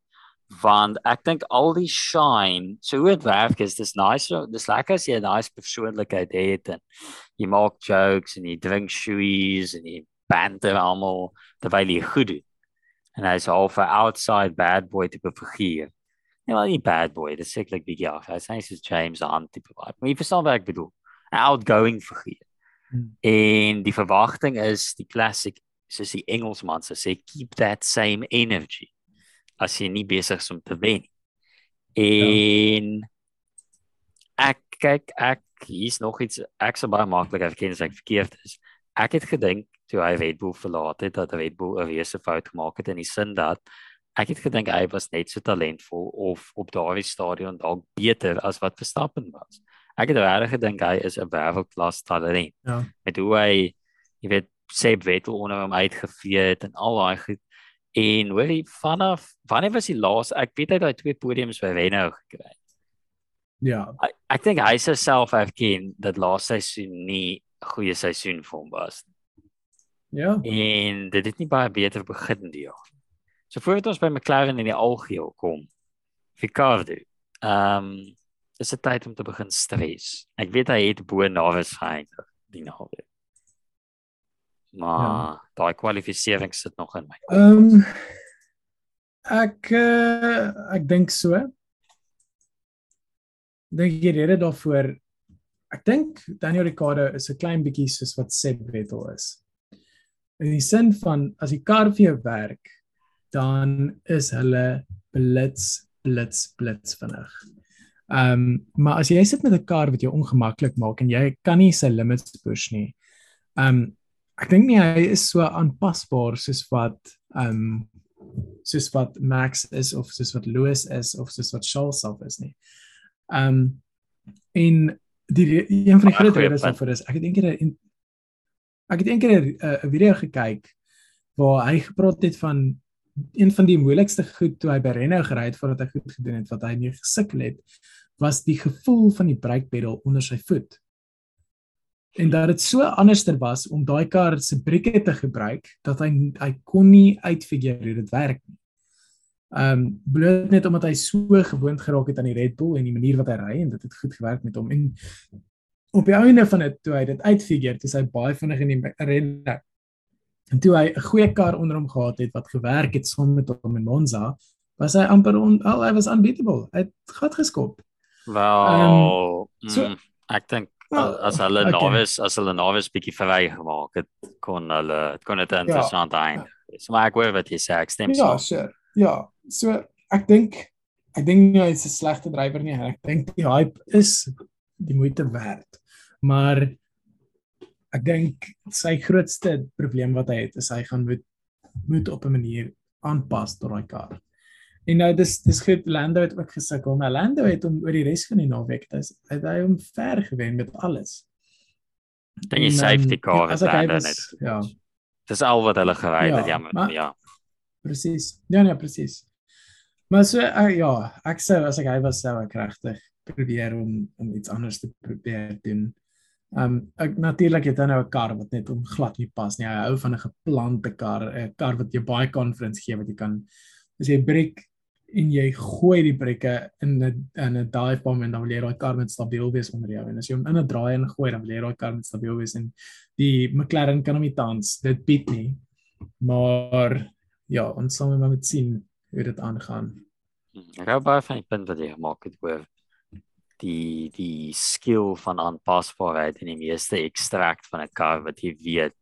A: Want ek dink al die shine, so hoe dit werk is dis nice, dis lekker as jy 'n nice persoonlikheid het en jy maak jokes en jy drink shoeies en jy banter almal terwyl jy goed doen. En hy's half 'n outside bad boy tipe figuur. Nee, wel nie bad boy, dis sekerlik bietjie af. Hy's nie soos James Hunt tipe vibe. Maar jy verstaan wat ek bedoel. 'n Outgoing figuur.
B: Hmm.
A: En die verwagting is die classic soos die Engelsman sê keep that same energy as jy nie besig is om te wen. En ek kyk ek hier's nog iets ek sou baie maklik erken as ek verkeerd is. Ek het gedink toe hy Red Bull verlaat het dat Red Bull 'n reuse fout gemaak het in die sin dat ek het gedink hy was net so talentvol of op daardie stadion dalk beter as wat Verstappen was. Ek het regtig gedink hy is 'n wêreldklas talent
B: Ja.
A: met hoe hy jy weet Seb Vettel onder hom uitgevee het en al daai goed. En hoorie vanaf wanneer was die laas ek weet hy het daai twee podiums by Renault gekry.
B: Ja,
A: Ek, ek dink hy sou self erken dat laaste seisoen nie 'n goeie seisoen vir hom was
B: ja.
A: en dit het nie baie beter begin die jaar. So voordat ons by McLaren in die algeheel kom. Ricardo. Ehm um, is dit tyd om te begin stres. Ek weet hy het bo Navis geëindig die naweek. Maar ja. daai kwalifikasie sit nog in my.
B: Ehm um, ek uh, ek dink so. Dink jy rede daarvoor ek dink Daniel Ricciardo is 'n klein bietjie soos wat Seb Vettel is. In die sin van as die kar vir jou werk, dan is hulle blits blits blits vinnig. Ehm um, maar as jy sit met 'n kar wat jou ongemaklik maak en jy kan nie sy limits push nie. Ehm um, ek dink nie hy is so aanpasbaar soos wat ehm um, soos wat Max is of soos wat Louis is of soos wat Charles self is nie. Ehm um, en die een van die groot redes waarvoor is ek het eendag ek het eendag 'n video gekyk waar hy gepraat het van een van die moeilikste goed toe hy by Renault gery het voordat hy goed gedoen het wat hy nie gesukkel het was die gevoel van die breekpedal onder sy voet. En dat dit so anderster was om daai kar se brieke te gebruik dat hy hy kon nie uitfigure hoe dit werk nie. Ehm um, bloot net omdat hy so gewoond geraak het aan die Red Bull en die manier wat hy ry en dit het goed gewerk met hom en op die einde van dit toe hy dit uitfigure, toe hy baie vinnig in die renne En toe hy 'n goeie kar onder hom gehad het wat gewerk het saam met hom in Monza, was hy amper on, al hy was unbeatable. Hy het gat geskop.
A: Wel, um, so, mm, ek dink as hulle okay. Navis as hulle Navis bietjie verwy gemaak het, kon hulle kon dit ja. interessant ja, eindig. Ja. So maar ek hoor wat jy sê, ek stem
B: ja, so. Sure. Ja, so ek dink ek dink nie hy's 'n slegte drywer nie. Ek dink die hype is die moeite werd. Maar ek dink sy grootste probleem wat hy het is hy gaan moet moet op 'n manier aanpas tot daai kar. En nou dis dis goed Lando het ook gesukkel, maar Lando het hom oor die res van die naweek dis hy het hom ver gewen met alles.
A: Dan jy safety car het Lando net. Ja. Dis al wat hulle gery het, ja, maar, ja.
B: Presies. Ja, nee, presies. Maar so uh, ja, ek sou as ek hy was sou ek regtig probeer om om iets anders te probeer doen. Ehm um, ek natuurlik het hy nou 'n kar wat net om glad nie pas nie. Hy hou van 'n geplante kar, 'n kar wat jou baie confidence gee wat jy kan as jy breek en jy gooi die brekke in 'n in 'n dive bomb en dan wil jy daai kar met stabiel wees onder jou en as jy hom in 'n draai en gooi dan wil jy daai kar met stabiel wees en die McLaren kan hom nie tans dit bied nie. Maar ja, ons sal maar met sien hoe dit aangaan.
A: Ek hou baie van die punt wat jy gemaak het oor die die skill van aanpasbaarheid en die meeste ekstrakt van 'n kar wat jy weet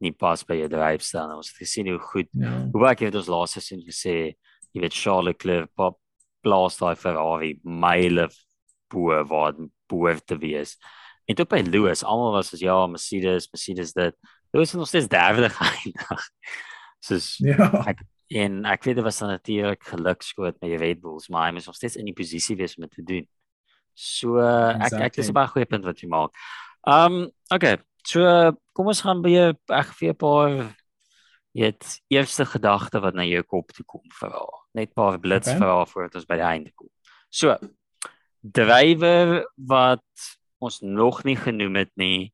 A: nie pas by jou dryfstyl nie. Ons het gesien hoe goed ja. hoe baie het ons laaste seisoen gesê, jy weet Charles Leclerc pop blast daai Ferrari mile bo wat bo te wees. En toe by Lewis, almal was as ja, Mercedes, Mercedes dit. Lewis het nog steeds derde geëindig. Soos ja. Ek, en ek weet dit was natuurlik gelukskoot met die Red Bulls, maar hy moes nog steeds in die posisie wees om dit te doen. So exactly. ek ek dis 'n baie goeie punt wat jy maak. Um okay. So kom ons gaan by ek vir 'n paar net eerste gedagte wat na jou kop toe kom vir al. Net 'n paar blits okay. vir al voordat ons by die einde kom. So drywer wat ons nog nie genoem het nie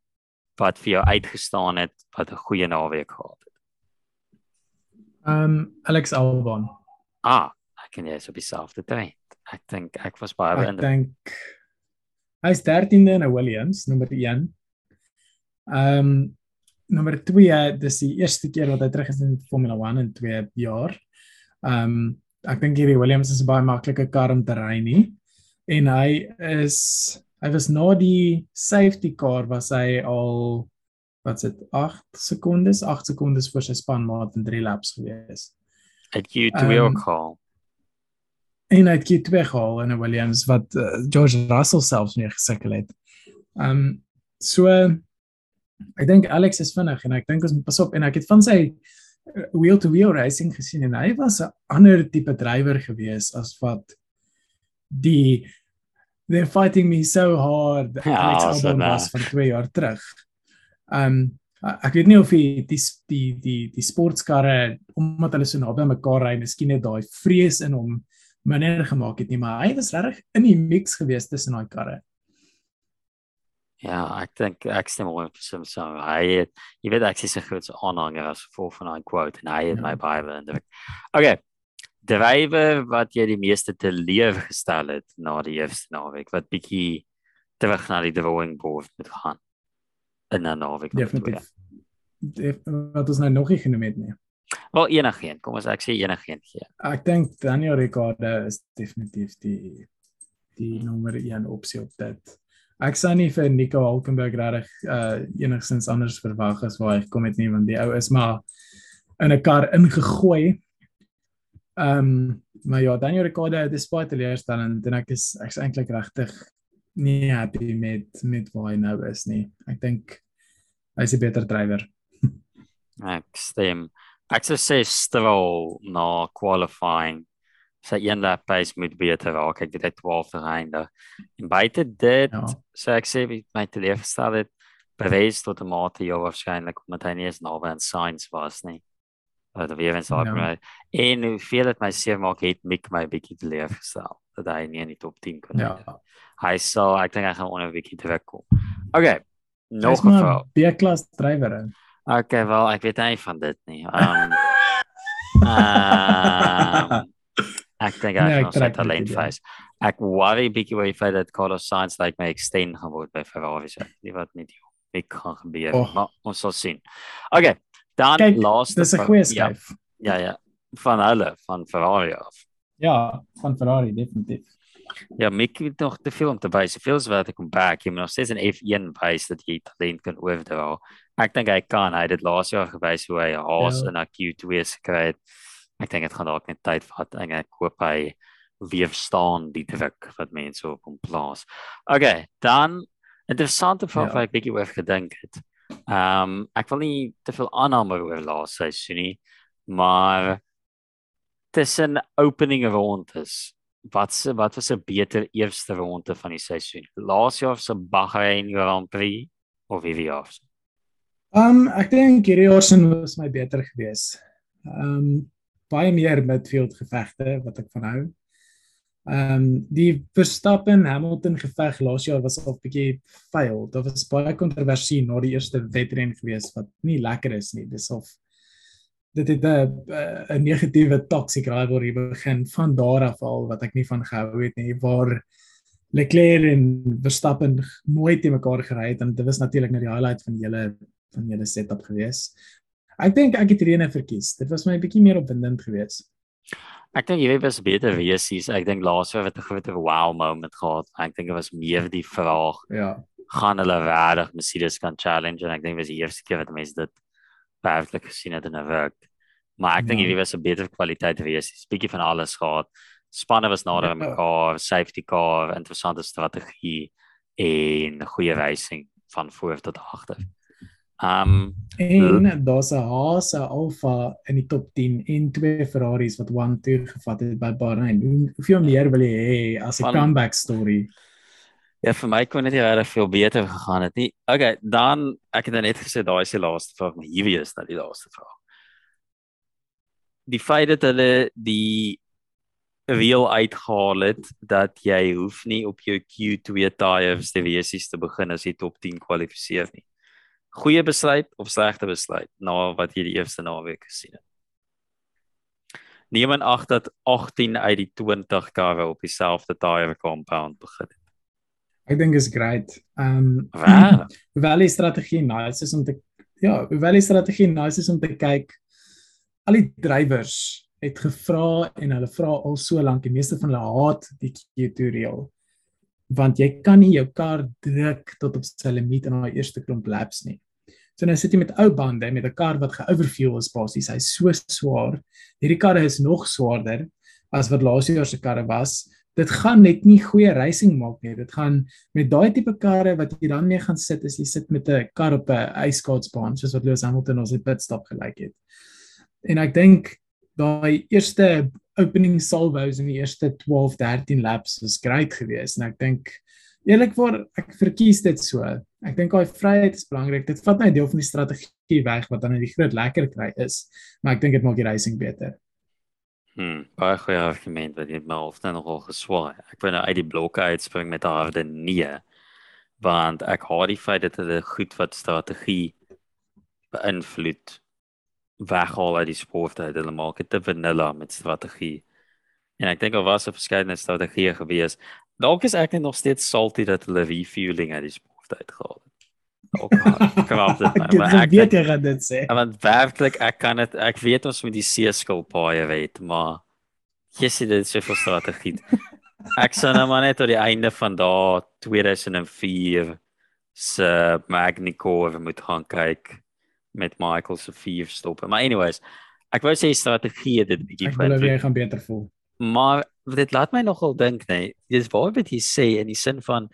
A: wat vir jou uitgestaan het wat 'n goeie naweek gehad het.
B: Um Alex Albon.
A: Ah, ek ken jy so dieselfde trein. Ek dink ek was baie
B: beïndruk. Ek dink hy's 13de in 'n Williams, nommer 1. Ehm um, nommer 2, dis die eerste keer wat hy terug is in Formula 1 in 2 jaar. Ehm um, ek dink hierdie Williams is 'n baie maklike kar om te ry nie. En hy is hy was na die safety car was hy al wat's dit 8 sekondes, 8 sekondes voor sy spanmaat in 3 laps gewees.
A: Het jy twee um, ook al?
B: en hy het Q2 gehaal in 'n Williams wat uh, George Russell selfs nie gesukkel het. Um, so ek dink Alex is vinnig en ek dink ons moet pas op en ek het van sy uh, wheel to wheel racing gesien en hy was 'n ander tipe drywer gewees as wat die they're fighting me so hard ja, Alex Albon was van 2 jaar terug. Um, ek weet nie of die die die die, die sportskarre omdat hulle so naby mekaar ry, miskien het daai vrees in hom minder gemaak het nie, maar hy was regtig in die mix gewees tussen daai karre.
A: Ja, ek dink ek stem oor vir some so. Hy het jy weet ek sê so goed so aanhanger as voor van daai quote en hy het ja. my baie indruk. Okay. Drywer wat jy die meeste te leef gestel het na die eerste naweek wat bietjie terug na die drawing board moet gaan. In 'n naweek.
B: Definitief. Wat ons nou nog nie genoem het nie.
A: Wel enigeen, kom ons ek sê enigeen gee.
B: Ek dink Daniel Ricciardo is definitief die die nommer 1 opsie op dit. Ek sou nie vir Nico Hulkenberg regtig uh enigstens anders verwag as waar hy gekom het nie want die ou is maar in 'n kar ingegooi. Ehm um, maar ja, Daniel Ricciardo despite teleurstellend en ek is ek's eintlik regtig nie happy met met waar hy nou is nie. Ek dink hy's 'n beter drywer.
A: ek stem. Ek sou sê Stroll na qualifying sy een lap pace moet beter raak. Ek het dit 12 verhinde. En buite dit, ja. so ek sê my teleurgestel het bewys tot 'n mate jou waarskynlik omdat hy nie eens naby aan science was nie. Dat weer eens op my en hoeveel dit my seer maak het Mick my bietjie teleurgestel dat hy nie in die top 10 kon
B: ja.
A: Hy sal ek dink hy gaan onder 'n bietjie terug kom. Okay. Nog 'n vrou.
B: B-klas drywer.
A: Okay, wel ek weet nie van dit nie. Um, um Ek dink hy het net talent face. Ek worry bietjie oor die feit dat Carlos Sainz like my extend gaan word by Ferrari. Nie wat met jou ek kan gebeur, oh. maar ons sal sien. Okay, dan Kijk, laaste
B: Dis 'n goeie skuif.
A: Ja, ja, ja, van hulle van Ferrari af.
B: Ja, van Ferrari definitief.
A: Ja, Mick het nog te veel om te wys. Veel wat ek kom back, jy moet nog steeds 'n F1 wys dat jy talent kan oordra. Ek dink hy kan. Hy het dit laas jaar gewys hoe hy Haas ja. in 'n Q2 gekry het ek dink dit gaan dalk net tyd vat en ek hoop hy weerstaan die druk wat mense op hom plaas. Okay, dan interessante vraag ja. wat ek bietjie oor gedink het. Ehm um, ek wil nie te veel aanname oor laas seisoen nie, maar tussen opening rondes wat se wat was 'n beter eerste ronde van die seisoen? Laas jaar se Bahrein Grand Prix of hierdie jaar?
B: Ehm um, ek dink hierdie jaar se was my beter geweest. Ehm um, baie meer midfield gevegte wat ek van hou. Ehm um, die Verstappen Hamilton geveg laas jaar was al 'n bietjie fail. Dit was baie kontroversie na die eerste wedren gewees wat nie lekker is nie. Dis of dit het 'n 'n negatiewe toxic rivalry begin van daar af al wat ek nie van gehou het nie waar Leclerc en Verstappen mooi te mekaar gery het en dit was natuurlik net die highlight van hele van hele setup gewees. Ek dink ek het Rene verkies. Dit was my bietjie meer opwindend geweest.
A: Ek dink jy was beter wees hier. Ek dink laasweek het 'n groot wow moment gehad. Ek dink dit was meer die vraag.
B: Ja.
A: Gaan hulle regtig Mercedes kan challenge en ek dink was die eerste keer wat mense dit werklik gesien het in 'n werk. Maar ek dink ja. hierdie was 'n beter kwaliteit wees. 'n Bietjie van alles gehad. Spanne was nader aan ja. mekaar, safety car, interessante strategie en goeie racing van voor tot agter. Um
B: en daar's 'n Haas, 'n Alfa in die top 10 en twee Ferraris wat 1-2 gevat het by Bahrain. Hoeveel meer wil jy hê as 'n comeback story?
A: Ja, vir my kon dit regtig veel beter gegaan het nie. Okay, dan ek het nou net gesê daai is die laaste vraag, maar hierdie is nou die laaste vraag. Die feit dat hulle die reël uitgehaal het dat jy hoef nie op jou Q2 tyres te wees te begin as jy top 10 kwalifiseer nie goeie besluit of slegte besluit na wat jy die eerste naweek gesien het. Neem aan ag dat 18 uit die 20 karre op dieselfde tire compound begin het.
B: Ek dink is great. Ehm
A: um,
B: hoewel die strategie nice is om te ja, hoewel die strategie nice is om te kyk al die drywers het gevra en hulle vra al so lank die meeste van hulle haat die tutorial want jy kan nie jou kar druk tot op sy limiet in daai eerste klomp laps nie. So nou sit jy met ou bande met 'n kar wat geoverfuel is basies. Hy's so swaar. Hierdie karre is nog swaarder as wat laas jaar se karre was. Dit gaan net nie goeie racing maak nie. Dit gaan met daai tipe karre wat jy dan mee gaan sit as jy sit met 'n kar op 'n ijskaatsbaan soos wat Lewis Hamilton ons het pitstop gelyk het. En ek dink daai eerste opening salvos in die eerste 12, 13 laps was great geweest en ek dink eerlikwaar ek verkies dit so. Ek dink daai vryheid is belangrik. Dit vat net deel van die strategie weg wat dan net die groot lekker kry is, maar ek dink dit maak die racing beter.
A: Hm, baie goeie argument wat jy maar of dan nogal geswaai. Ek wil nou uit die blokke uitspring met harde nee. Want ek haat die feit dat hulle goed wat strategie beïnvloed weghaal uit die sport uit. Hulle maak dit te vanilla met strategie. En ek dink al was 'n verskeidenheid strategieë gewees. Dalk is ek net nog steeds salty dat hulle refueling uit die sport uitgehaal het. Ook knap dit maar, maar
B: ek weet jy gaan dit sê.
A: Want werklik ek kan dit ek weet ons met die seeskil paai weet, maar sê dit is 'n strategie. Ek sou nou maar net tot die einde van daai 2004 se Magnicor moet gaan kyk met Michael se vier stoppe. Maar anyways, Ek wou sê strategie dit bietjie
B: Ek glo jy gaan beter voel.
A: Maar dit laat my nogal dink, nee. Dis waar wat jy sê in die sin van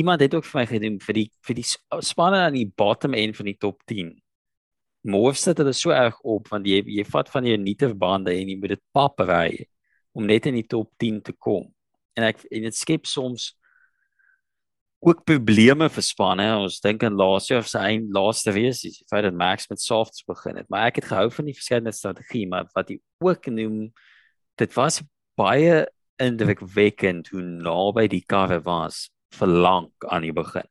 A: iemand het ook vir my gedoen vir die vir die spanne aan die bottom end van die top 10. Moef sit hulle so erg op want jy jy vat van jou nuute bande en jy moet dit pap ry om net in die top 10 te kom. En ek en dit skep soms ook probleme vir spanne. Ons dink aan laas jaar se eind laaste wees, die feit dat Max met softs begin het, maar ek het gehou van die verskillende strategie, maar wat hy ook noem dit was baie indrukwekkend hoe naby die karre was vir lank aan die begin.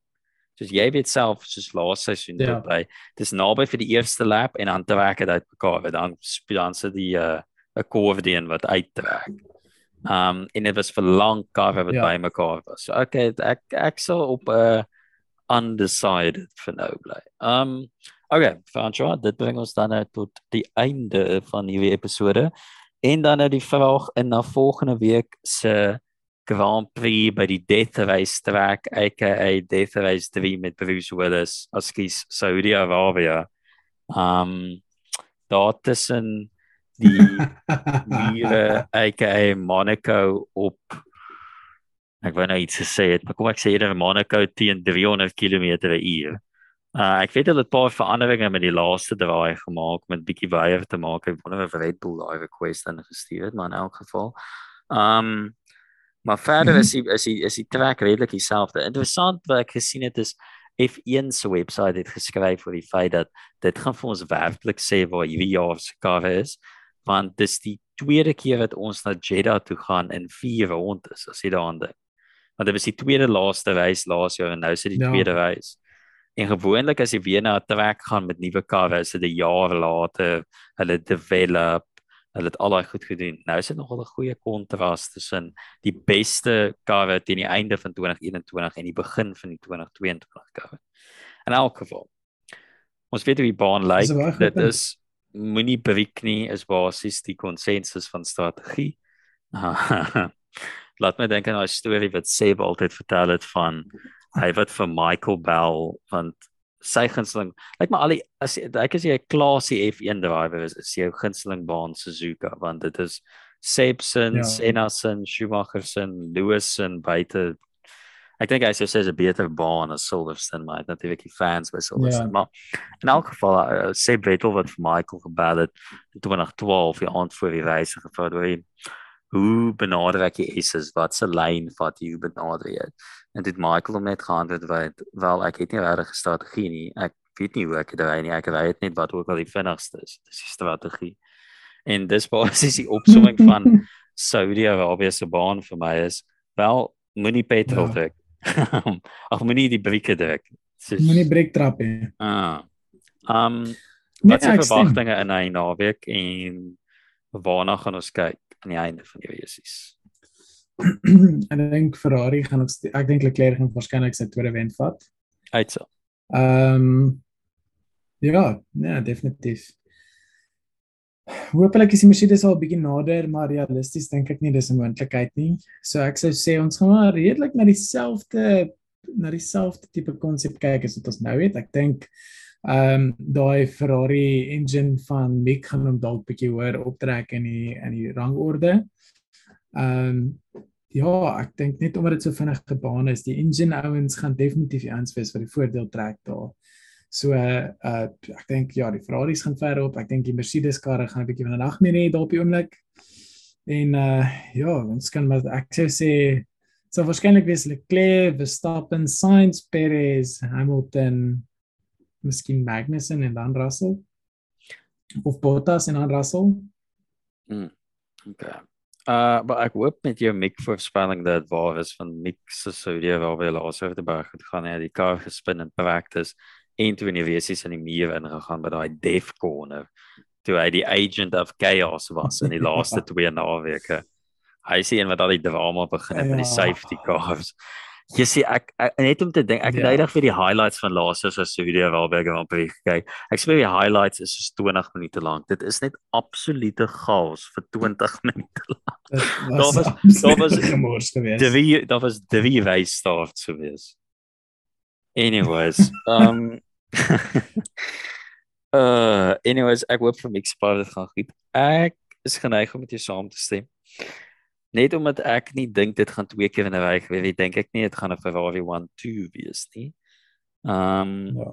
A: Soos jy weet self soos laas seisoen ja. by dis naby vir die eerste lap en dan trek dit uit mekaar dan dan sit die 'n uh, 'n accordion wat uittrek. Um en dit was vir lank karre wat ja. by mekaar was. So okay, ek ek sal op 'n uh, undecided vir nou bly. Um okay, Francois, dit bring ons dan nou tot die einde van hierdie episode. En dan nou die vraag in na volgende week se Grand Prix by die Death Race track, aka Death Race 3 met Bruce Willis as kies Saudi-Arabië. Um daar tussen die mure aka Monaco op ek wou nou iets sê het, maar kom ek sê eerder Monaco teen 300 km/h. Uh ek weet hulle het 'n paar veranderinge met die laaste draai gemaak met bietjie weier te maak. Ek wonder of Red Bull daai request dan gestuur het, maar in elk geval. Um Maar verder -hmm. is die, is die, is die trek redelik dieselfde. Interessant wat ek gesien het is F1 se webwerf het geskryf oor die feit dat dit gaan vir ons werklik sê waar hierdie jaar se kar is, want dis die tweede keer wat ons na Jeddah toe gaan in 4 rondes as jy daaraan dink. Want dit was die tweede laaste reis laas jaar en nou is dit die ja. tweede reis. En gewoonlik as jy weer na 'n trek gaan met nuwe karre, is dit 'n jaar later hulle develop hulle het al daai goed gedoen. Nou is dit nogal 'n goeie kontras tussen die beste karre teen die einde van 2021 en die begin van die 2022 karre. In elk geval. Ons weet hoe die baan lyk. Dit is moenie breek nie is basies die konsensus van strategie. Laat my dink aan 'n storie wat Seb altyd vertel het van hy wat vir Michael Bell want sy gunsteling lyk maar al die as ek as jy 'n klasie F1 driver is is jou gunsteling baan Suzuka want dit is Sebsen, ja. Sennasen, Schumachersen, Lewisen buite ek dink hy sê sy's 'n beter baan as Silverstone maar natuurlik die fans by Silverstone ja. maar in elk geval uh, Seb Vettel wat vir Michael gebel het in 2012 die aand voor die reis gevra oor hoe benader ek die S's? Wat se lyn vat jy benader jy en dit Michael hom net geantwoord wat wel ek het nie regtig 'n strategie nie. Ek weet nie hoe ek dit ry nie. Ek ry net wat ook al die vinnigste is. Dis die strategie. En dis basies die opsomming van Saudi-Arabië se baan vir my is wel moenie petrol ja. ag moenie die brieke druk
B: moenie breek trap hê
A: ah um wat nee, se verwagtinge in 'n naweek en waarna gaan ons kyk aan die einde van die resies.
B: en ek dink Ferrari gaan ook ek dink Leclerc gaan waarskynlik sy tweede wen vat.
A: Uitso.
B: Ehm um, ja, nee, definitief. Hoopelik is die Mercedes al bietjie nader, maar realisties dink ek nie dis 'n moontlikheid nie. So ek sou sê ons gaan maar redelik na dieselfde na dieselfde tipe konsep kyk as wat ons nou het. Ek dink ehm um, daai Ferrari engine van Mick gaan hom dalk bietjie hoër optrek in die in die rangorde. Ehm um, ja, ek dink net omdat dit so vinnig gebaan is, die engine ouens gaan definitief die ans wees vir die voordeel trek daar. So uh, uh ek dink ja, die Ferraris gaan ver op. Ek dink die Mercedes karre gaan 'n bietjie van 'n nagmerrie hê daar op die oomblik. En uh ja, ons kan maar ek sou sê so waarskynlik wees Leclerc, Verstappen, Sainz, Perez, Hamilton, miskien Magnussen en dan Russell of Bottas en dan Russell.
A: Mm. Okay. Uh maar ek hoop met jou Mick voorspelling dat waar is van Mick se Saudi waar hy laas oor die berg het gaan hy die kar gespin in practice en toe in die wesies in die muur ingegaan by daai def corner toe hy die agent of chaos was in die laaste twee naweke. Hy sien wat al die drama begin het ja. met die safety cars. Jy sê ek, ek net om te dink ek het ja. eendag vir die highlights van laaste se Saudi Welberg Grand Prix gekyk. Ek sê die highlights is so 20 minute lank. Dit is net absolute chaos vir 20 minute lank. Daar was daar was gemors geweest. Die daar was die race start so wees. Anyways, um Uh anyways, ek hoop vir Mixpar dit gaan goed. Ek is geneig om met jou saam te stem. Net omdat ek nie dink dit gaan twee keer in 'n week wees, dink ek nie dit gaan 'n Ferrari 1-2 wees nie. Um ja.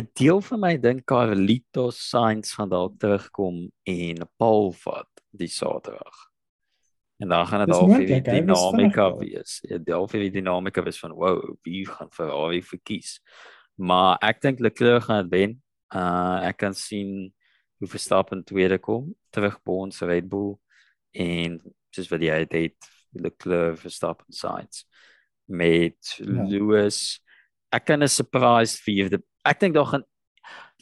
A: 'n deel van my dink Carlito Sainz gaan dalk terugkom en Paul vat die Saterdag. En dan gaan dit al vir die dinamika wees. Ja, al vir die dinamika wees van wow, wie gaan Ferrari verkies. Maar ek dink Leclerc gaan wen. Uh ek kan sien hoe Verstappen tweede kom, terug by ons Red Bull en soos wat jy het Leclerc Verstappen Sainz met ja. Lewis. Ek kan 'n surprise vierde. Ek dink daar gaan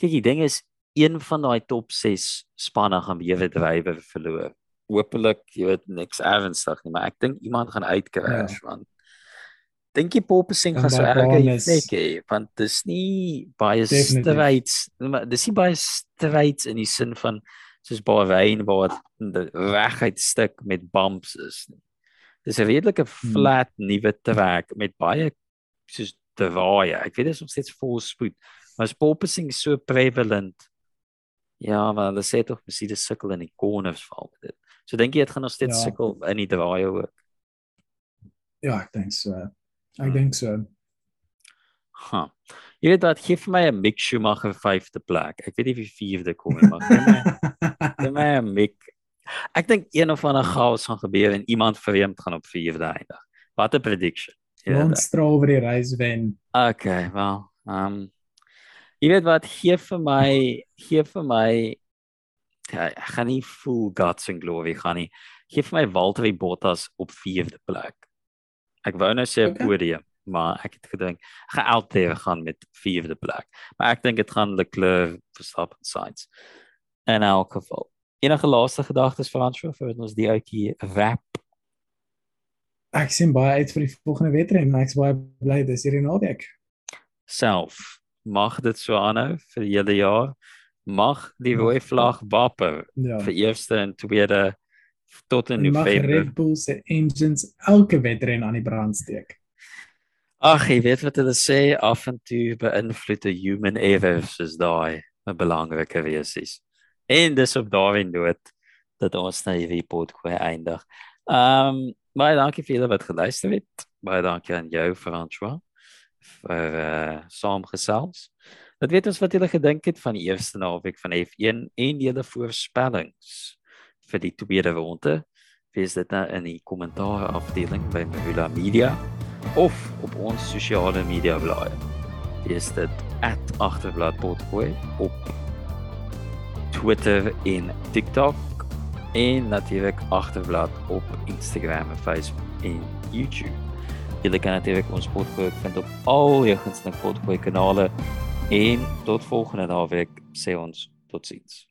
A: kyk die ding is een van daai top 6 spanne gaan weer drywer verloor hopelik jy weet niks ernstig nie, maar ek dink iemand gaan uitcrash ja. want dink jy Popesing gaan so erg hê want dis nie baie straights dis nie baie straights in die sin van soos Bahrain waar dit reguit stuk met bumps is nie. Dis 'n redelike hmm. flat hmm. nuwe trek met baie soos draai. Ek weet dit is nog steeds vol spoed, maar is Popesing so prevalent? Ja, maar hulle sê tog mens sien dit sukkel in die corners val met dit. So dink jy dit gaan nog steeds ja. sukkel in die draai ook?
B: Ja, ek dink so. Ek hmm. dink so.
A: Ha. Jy weet wat, gee vir my 'n Mick Schumacher vyfde plek. Ek weet nie wie vierde kom nie, maar gee my gee my 'n Mick. Ek dink een of ander chaos gaan gebeur en iemand vreemd gaan op vierde eindig. Wat 'n prediction.
B: Ons straal oor die reis wen.
A: Okay, wel. Ehm um, jy weet wat, gee vir my gee vir my ja, ek gaan nie full guts and glory gaan nie. Geef my Valtteri Bottas op 4de plek. Ek wou nou sê 'n okay. podium, maar ek het gedink ek gaan altyd gaan met 4de plek. Maar ek dink dit gaan Leclerc Verstappen Sainz. En elk geval. Enige laaste gedagtes vir François vir ons die ouetjie wrap.
B: Ek sien baie uit vir die volgende wedren, maar ek's baie bly dis hierdie naweek.
A: Self mag dit so aanhou vir hele jaar mag die rooi vlag wapper ja. vir eerste en tweede tot in November.
B: Mag Red Bull se engines elke wedren aan die brand steek.
A: Ag, jy weet wat hulle sê, af en toe beïnvloed 'n human error soos daai 'n belangrike wees. En dis op daardie noot dat ons nou hierdie podcast eindig. Ehm, um, baie dankie vir julle wat geluister het. Baie dankie aan jou, François, vir uh, saamgesels. Wat weet ons wat julle gedink het van die eerste naweek van F1 en julle voorspellings vir die tweede ronde? Wees dit nou in die kommentaar afdeling by Mula Media of op ons sosiale media blaaie. Wees dit @agterbladpodgooi op Twitter en TikTok en natuurlik agterblad op Instagram en Facebook en YouTube. Julle kan natuurlik ons podcast vind op al jou gunsteling podcast kanale En tot volgende naweek sê ons totsiens.